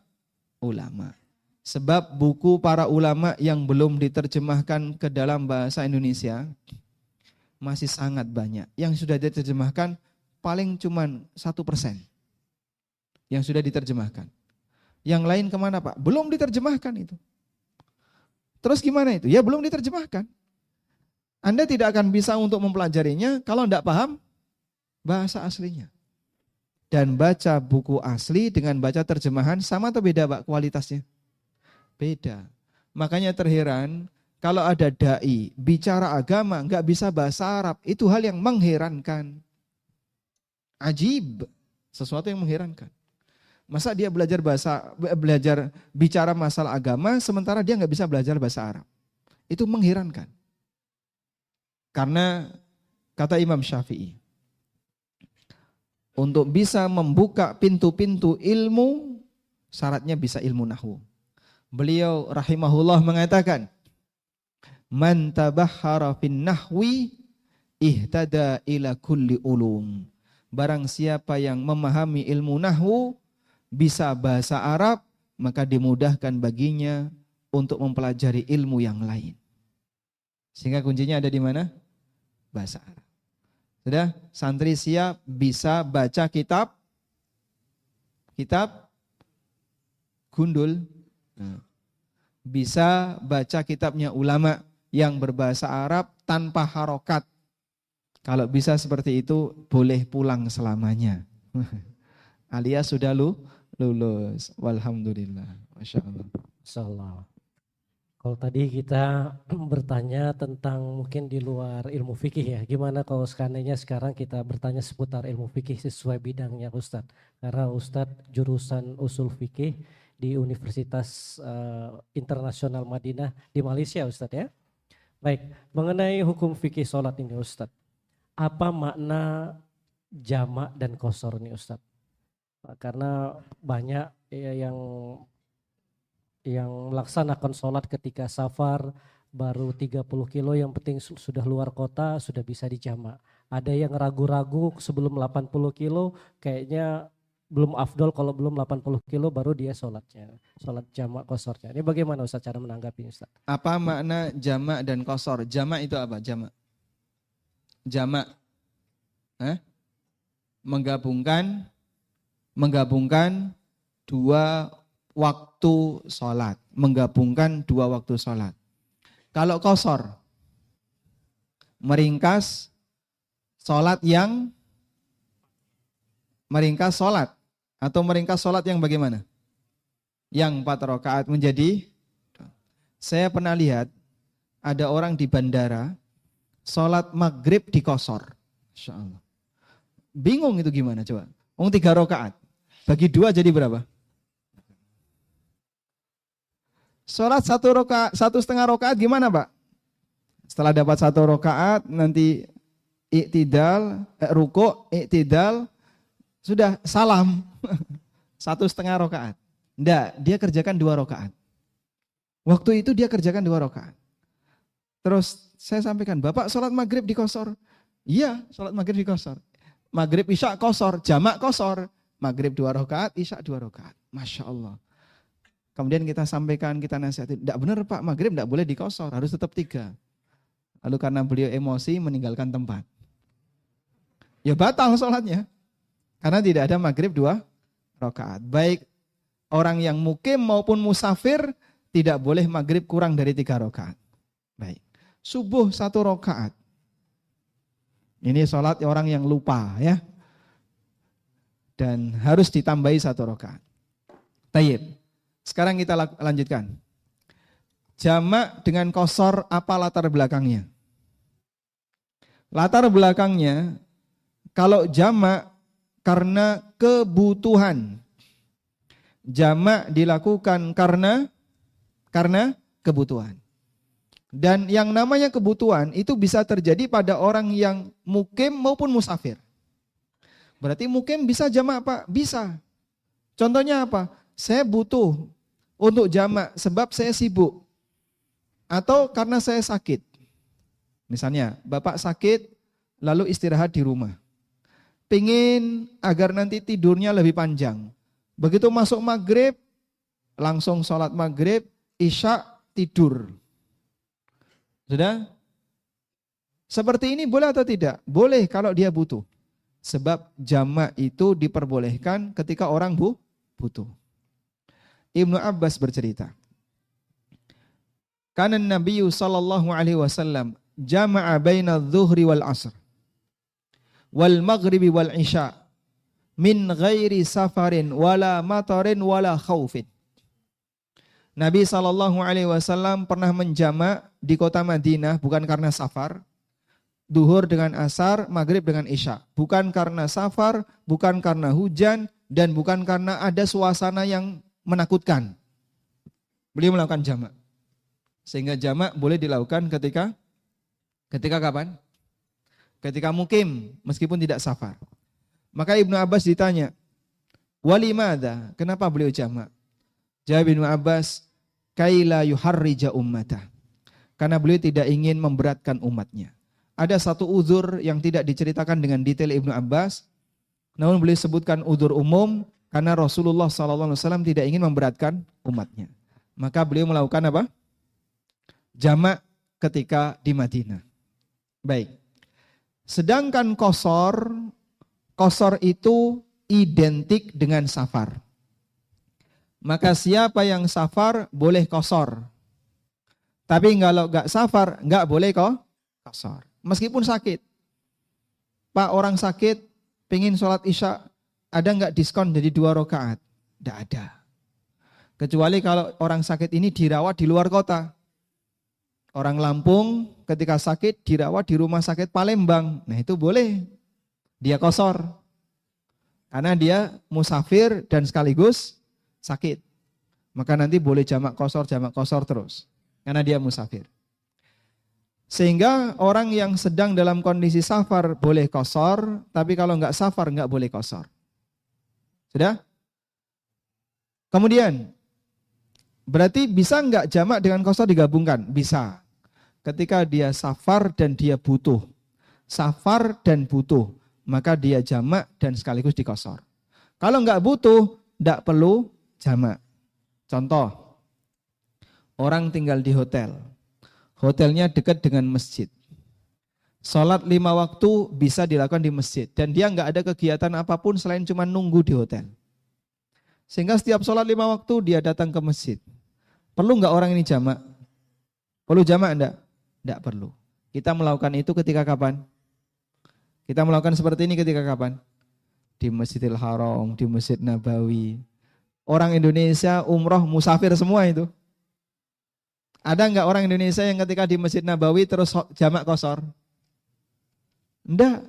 ulama. Sebab buku para ulama yang belum diterjemahkan ke dalam bahasa Indonesia, masih sangat banyak. Yang sudah diterjemahkan paling cuma satu persen. Yang sudah diterjemahkan. Yang lain ke mana Pak? Belum diterjemahkan itu. Terus gimana itu? Ya belum diterjemahkan. Anda tidak akan bisa untuk mempelajarinya kalau tidak paham bahasa aslinya. Dan baca buku asli dengan baca terjemahan sama atau beda Pak kualitasnya? Beda. Makanya terheran kalau ada dai bicara agama nggak bisa bahasa Arab, itu hal yang mengherankan. Ajib, sesuatu yang mengherankan. Masa dia belajar bahasa belajar bicara masalah agama sementara dia nggak bisa belajar bahasa Arab. Itu mengherankan. Karena kata Imam Syafi'i, untuk bisa membuka pintu-pintu ilmu, syaratnya bisa ilmu nahu. Beliau rahimahullah mengatakan, Man tabahhara fin nahwi ihtada ila kulli ulum. Barang siapa yang memahami ilmu nahwu, bisa bahasa Arab, maka dimudahkan baginya untuk mempelajari ilmu yang lain. Sehingga kuncinya ada di mana? Bahasa Arab. Sudah, santri siap bisa baca kitab kitab gundul. Nah, bisa baca kitabnya ulama yang berbahasa Arab tanpa harokat. Kalau bisa seperti itu, boleh pulang selamanya. Alias sudah lu lulus. Walhamdulillah. Masya Allah. Allah. Kalau tadi kita bertanya tentang mungkin di luar ilmu fikih ya, gimana kalau seandainya sekarang kita bertanya seputar ilmu fikih sesuai bidangnya Ustadz? Karena Ustadz jurusan usul fikih di Universitas uh, Internasional Madinah di Malaysia Ustadz ya. Baik, mengenai hukum fikih sholat ini Ustadz. Apa makna jamak dan kosor ini Ustadz? Karena banyak ya, yang yang melaksanakan sholat ketika safar baru 30 kilo yang penting sudah luar kota sudah bisa dijamak. Ada yang ragu-ragu sebelum 80 kilo kayaknya belum afdol kalau belum 80 kilo baru dia sholatnya. Sholat jamak kosornya. Ini bagaimana Ustaz cara menanggapi Ustaz? Apa makna jamak dan kosor? Jamak itu apa? Jamak. Jamak. Eh? Menggabungkan menggabungkan dua waktu sholat. Menggabungkan dua waktu sholat. Kalau kosor, meringkas sholat yang meringkas sholat atau meringkas sholat yang bagaimana? Yang empat rakaat menjadi saya pernah lihat ada orang di bandara sholat maghrib di kosor. Bingung itu gimana coba? Ung tiga rakaat. Bagi dua jadi berapa? Sholat satu rokaat, satu setengah rakaat gimana pak? Setelah dapat satu rokaat, nanti iktidal, eh, ruko, iktidal, sudah salam. satu setengah rokaat. Tidak, dia kerjakan dua rokaat. Waktu itu dia kerjakan dua rokaat. Terus saya sampaikan, Bapak sholat maghrib di kosor. Iya, sholat maghrib di kosor. Maghrib isya kosor, jamak kosor. Maghrib dua rakaat, isya dua rakaat. Masya Allah. Kemudian kita sampaikan, kita nasihatin. Tidak benar Pak, maghrib tidak boleh dikosor, harus tetap tiga. Lalu karena beliau emosi meninggalkan tempat. Ya batal sholatnya. Karena tidak ada maghrib dua rakaat. Baik orang yang mukim maupun musafir tidak boleh maghrib kurang dari tiga rakaat. Baik. Subuh satu rakaat. Ini sholat orang yang lupa ya. Dan harus ditambahi satu rakaat. Tayyib. Sekarang kita lanjutkan. Jamak dengan kosor apa latar belakangnya? Latar belakangnya kalau jamak karena kebutuhan. Jamak dilakukan karena karena kebutuhan. Dan yang namanya kebutuhan itu bisa terjadi pada orang yang mukim maupun musafir. Berarti mukim bisa jamak Pak? Bisa. Contohnya apa? Saya butuh untuk jamak sebab saya sibuk. Atau karena saya sakit. Misalnya, Bapak sakit lalu istirahat di rumah. Pingin agar nanti tidurnya lebih panjang. Begitu masuk maghrib, langsung sholat maghrib, isya tidur. Sudah? Seperti ini boleh atau tidak? Boleh kalau dia butuh. Sebab jamak itu diperbolehkan ketika orang bu butuh. Ibnu Abbas bercerita. Karena Nabi sallallahu alaihi wasallam jama'a baina dhuhri wal asr wal maghribi wal isya min ghairi safarin wala matarin wala khaufin. Nabi Shallallahu Alaihi Wasallam pernah menjamak di kota Madinah bukan karena safar, duhur dengan asar, maghrib dengan isya. Bukan karena safar, bukan karena hujan, dan bukan karena ada suasana yang menakutkan. Beliau melakukan jamak. Sehingga jamak boleh dilakukan ketika ketika kapan? Ketika mukim, meskipun tidak safar. Maka Ibnu Abbas ditanya, Walimada, kenapa beliau jamak? Jawab Ibnu Abbas, kaila yuharrija ummata. Karena beliau tidak ingin memberatkan umatnya. Ada satu uzur yang tidak diceritakan dengan detail Ibnu Abbas, namun beliau sebutkan uzur umum karena Rasulullah SAW tidak ingin memberatkan umatnya. Maka beliau melakukan apa? Jamak ketika di Madinah. Baik. Sedangkan kosor, kosor itu identik dengan safar. Maka siapa yang safar boleh kosor. Tapi kalau nggak safar nggak boleh kok kosor. Meskipun sakit. Pak orang sakit pengen sholat isya ada nggak diskon jadi dua rakaat? Tidak ada. Kecuali kalau orang sakit ini dirawat di luar kota. Orang Lampung ketika sakit dirawat di rumah sakit Palembang. Nah itu boleh. Dia kosor. Karena dia musafir dan sekaligus sakit. Maka nanti boleh jamak kosor, jamak kosor terus. Karena dia musafir. Sehingga orang yang sedang dalam kondisi safar boleh kosor, tapi kalau nggak safar nggak boleh kosor. Sudah? Kemudian, berarti bisa nggak jamak dengan kosor digabungkan? Bisa. Ketika dia safar dan dia butuh. Safar dan butuh. Maka dia jamak dan sekaligus dikosor. Kalau nggak butuh, nggak perlu jamak. Contoh, orang tinggal di hotel. Hotelnya dekat dengan masjid. Sholat lima waktu bisa dilakukan di masjid. Dan dia nggak ada kegiatan apa pun selain cuma nunggu di hotel. Sehingga setiap sholat lima waktu dia datang ke masjid. Perlu nggak orang ini jamak? Perlu jamak enggak? Enggak perlu. Kita melakukan itu ketika kapan? Kita melakukan seperti ini ketika kapan? Di Masjidil Haram, di Masjid Nabawi, orang Indonesia umroh musafir semua itu. Ada nggak orang Indonesia yang ketika di Masjid Nabawi terus jamak kosor? Enggak.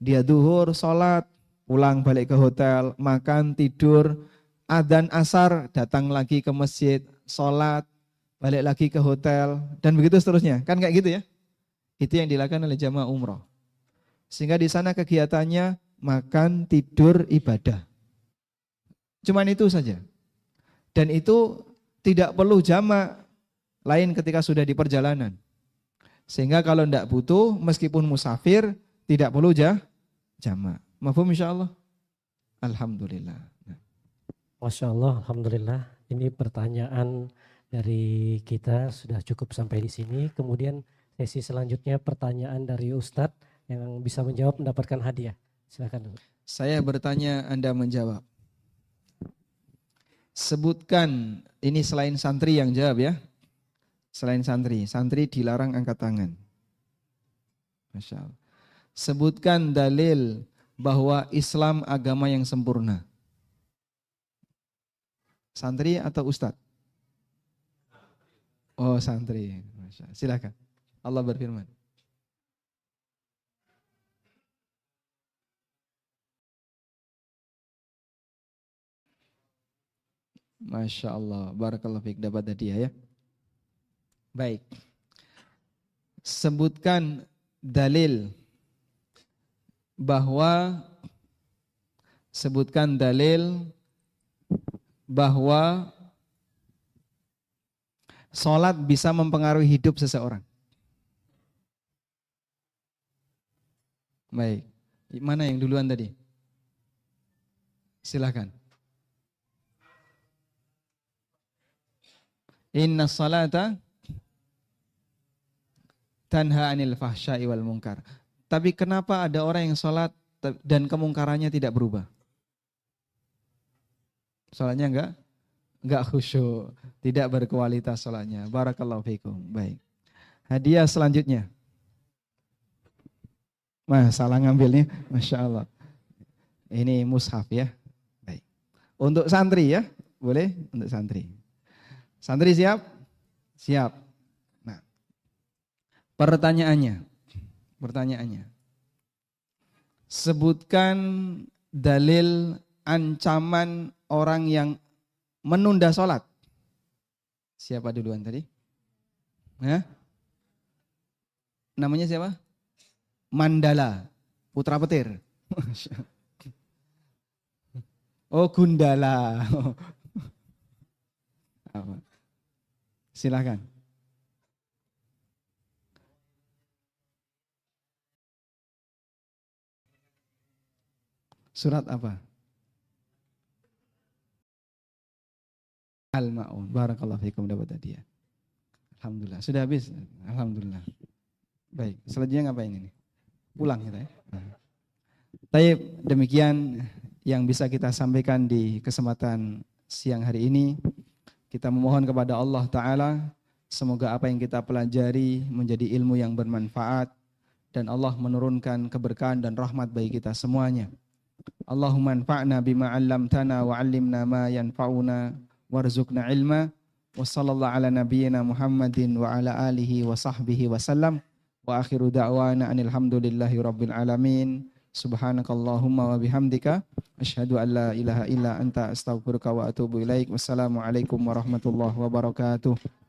Dia duhur, sholat, pulang balik ke hotel, makan, tidur, adan asar, datang lagi ke masjid, sholat, balik lagi ke hotel, dan begitu seterusnya. Kan kayak gitu ya? Itu yang dilakukan oleh jamaah umroh. Sehingga di sana kegiatannya makan, tidur, ibadah. Cuman itu saja. Dan itu tidak perlu jamak lain ketika sudah di perjalanan. Sehingga kalau tidak butuh, meskipun musafir, tidak perlu jah, jamak. Mafhum insya Allah? Alhamdulillah. Masya Allah, Alhamdulillah. Ini pertanyaan dari kita sudah cukup sampai di sini. Kemudian Sesi selanjutnya pertanyaan dari Ustadz yang bisa menjawab mendapatkan hadiah. Silakan. Saya bertanya, Anda menjawab. Sebutkan, ini selain santri yang jawab ya. Selain santri, santri dilarang angkat tangan. Masya Allah. Sebutkan dalil bahwa Islam agama yang sempurna. Santri atau ustadz? Oh santri. Silakan. Allah berfirman. Masya Allah, Barakallah fiqh dapat hadiah ya. Baik. Sebutkan dalil bahwa sebutkan dalil bahwa sholat bisa mempengaruhi hidup seseorang. Baik. Mana yang duluan tadi? Silakan. Inna salata tanha anil fahsya'i wal munkar. Tapi kenapa ada orang yang sholat dan kemungkarannya tidak berubah? Sholatnya enggak? Enggak khusyuk, tidak berkualitas sholatnya. Barakallahu fikum. Baik. Hadiah selanjutnya. Wah, salah ngambilnya. Masya Allah. Ini mushaf ya. Baik. Untuk santri ya. Boleh? Untuk santri. Santri siap? Siap. Nah. Pertanyaannya. Pertanyaannya. Sebutkan dalil ancaman orang yang menunda sholat. Siapa duluan tadi? Hah? Namanya siapa? Mandala, putra petir. Oh Gundala. Silakan. Surat apa? Al-Ma'un. Barakallahu fikum dapat hadiah. Alhamdulillah. Sudah habis? Alhamdulillah. Baik, selanjutnya ngapain ini? pulang kita ya. Tapi demikian yang bisa kita sampaikan di kesempatan siang hari ini. Kita memohon kepada Allah Ta'ala semoga apa yang kita pelajari menjadi ilmu yang bermanfaat dan Allah menurunkan keberkahan dan rahmat bagi kita semuanya. 'Allamtana wa 'allimna ma yanfa'una warzuqna ilma wa sallallahu ala nabiyyina Muhammadin wa ala alihi wa sahbihi wa sallam. Wa akhiru da'wana anil hamdulillahi rabbil alamin. Subhanakallahumma wa bihamdika asyhadu an la ilaha illa anta astaghfiruka wa atubu ilaik. Wassalamualaikum warahmatullahi wabarakatuh.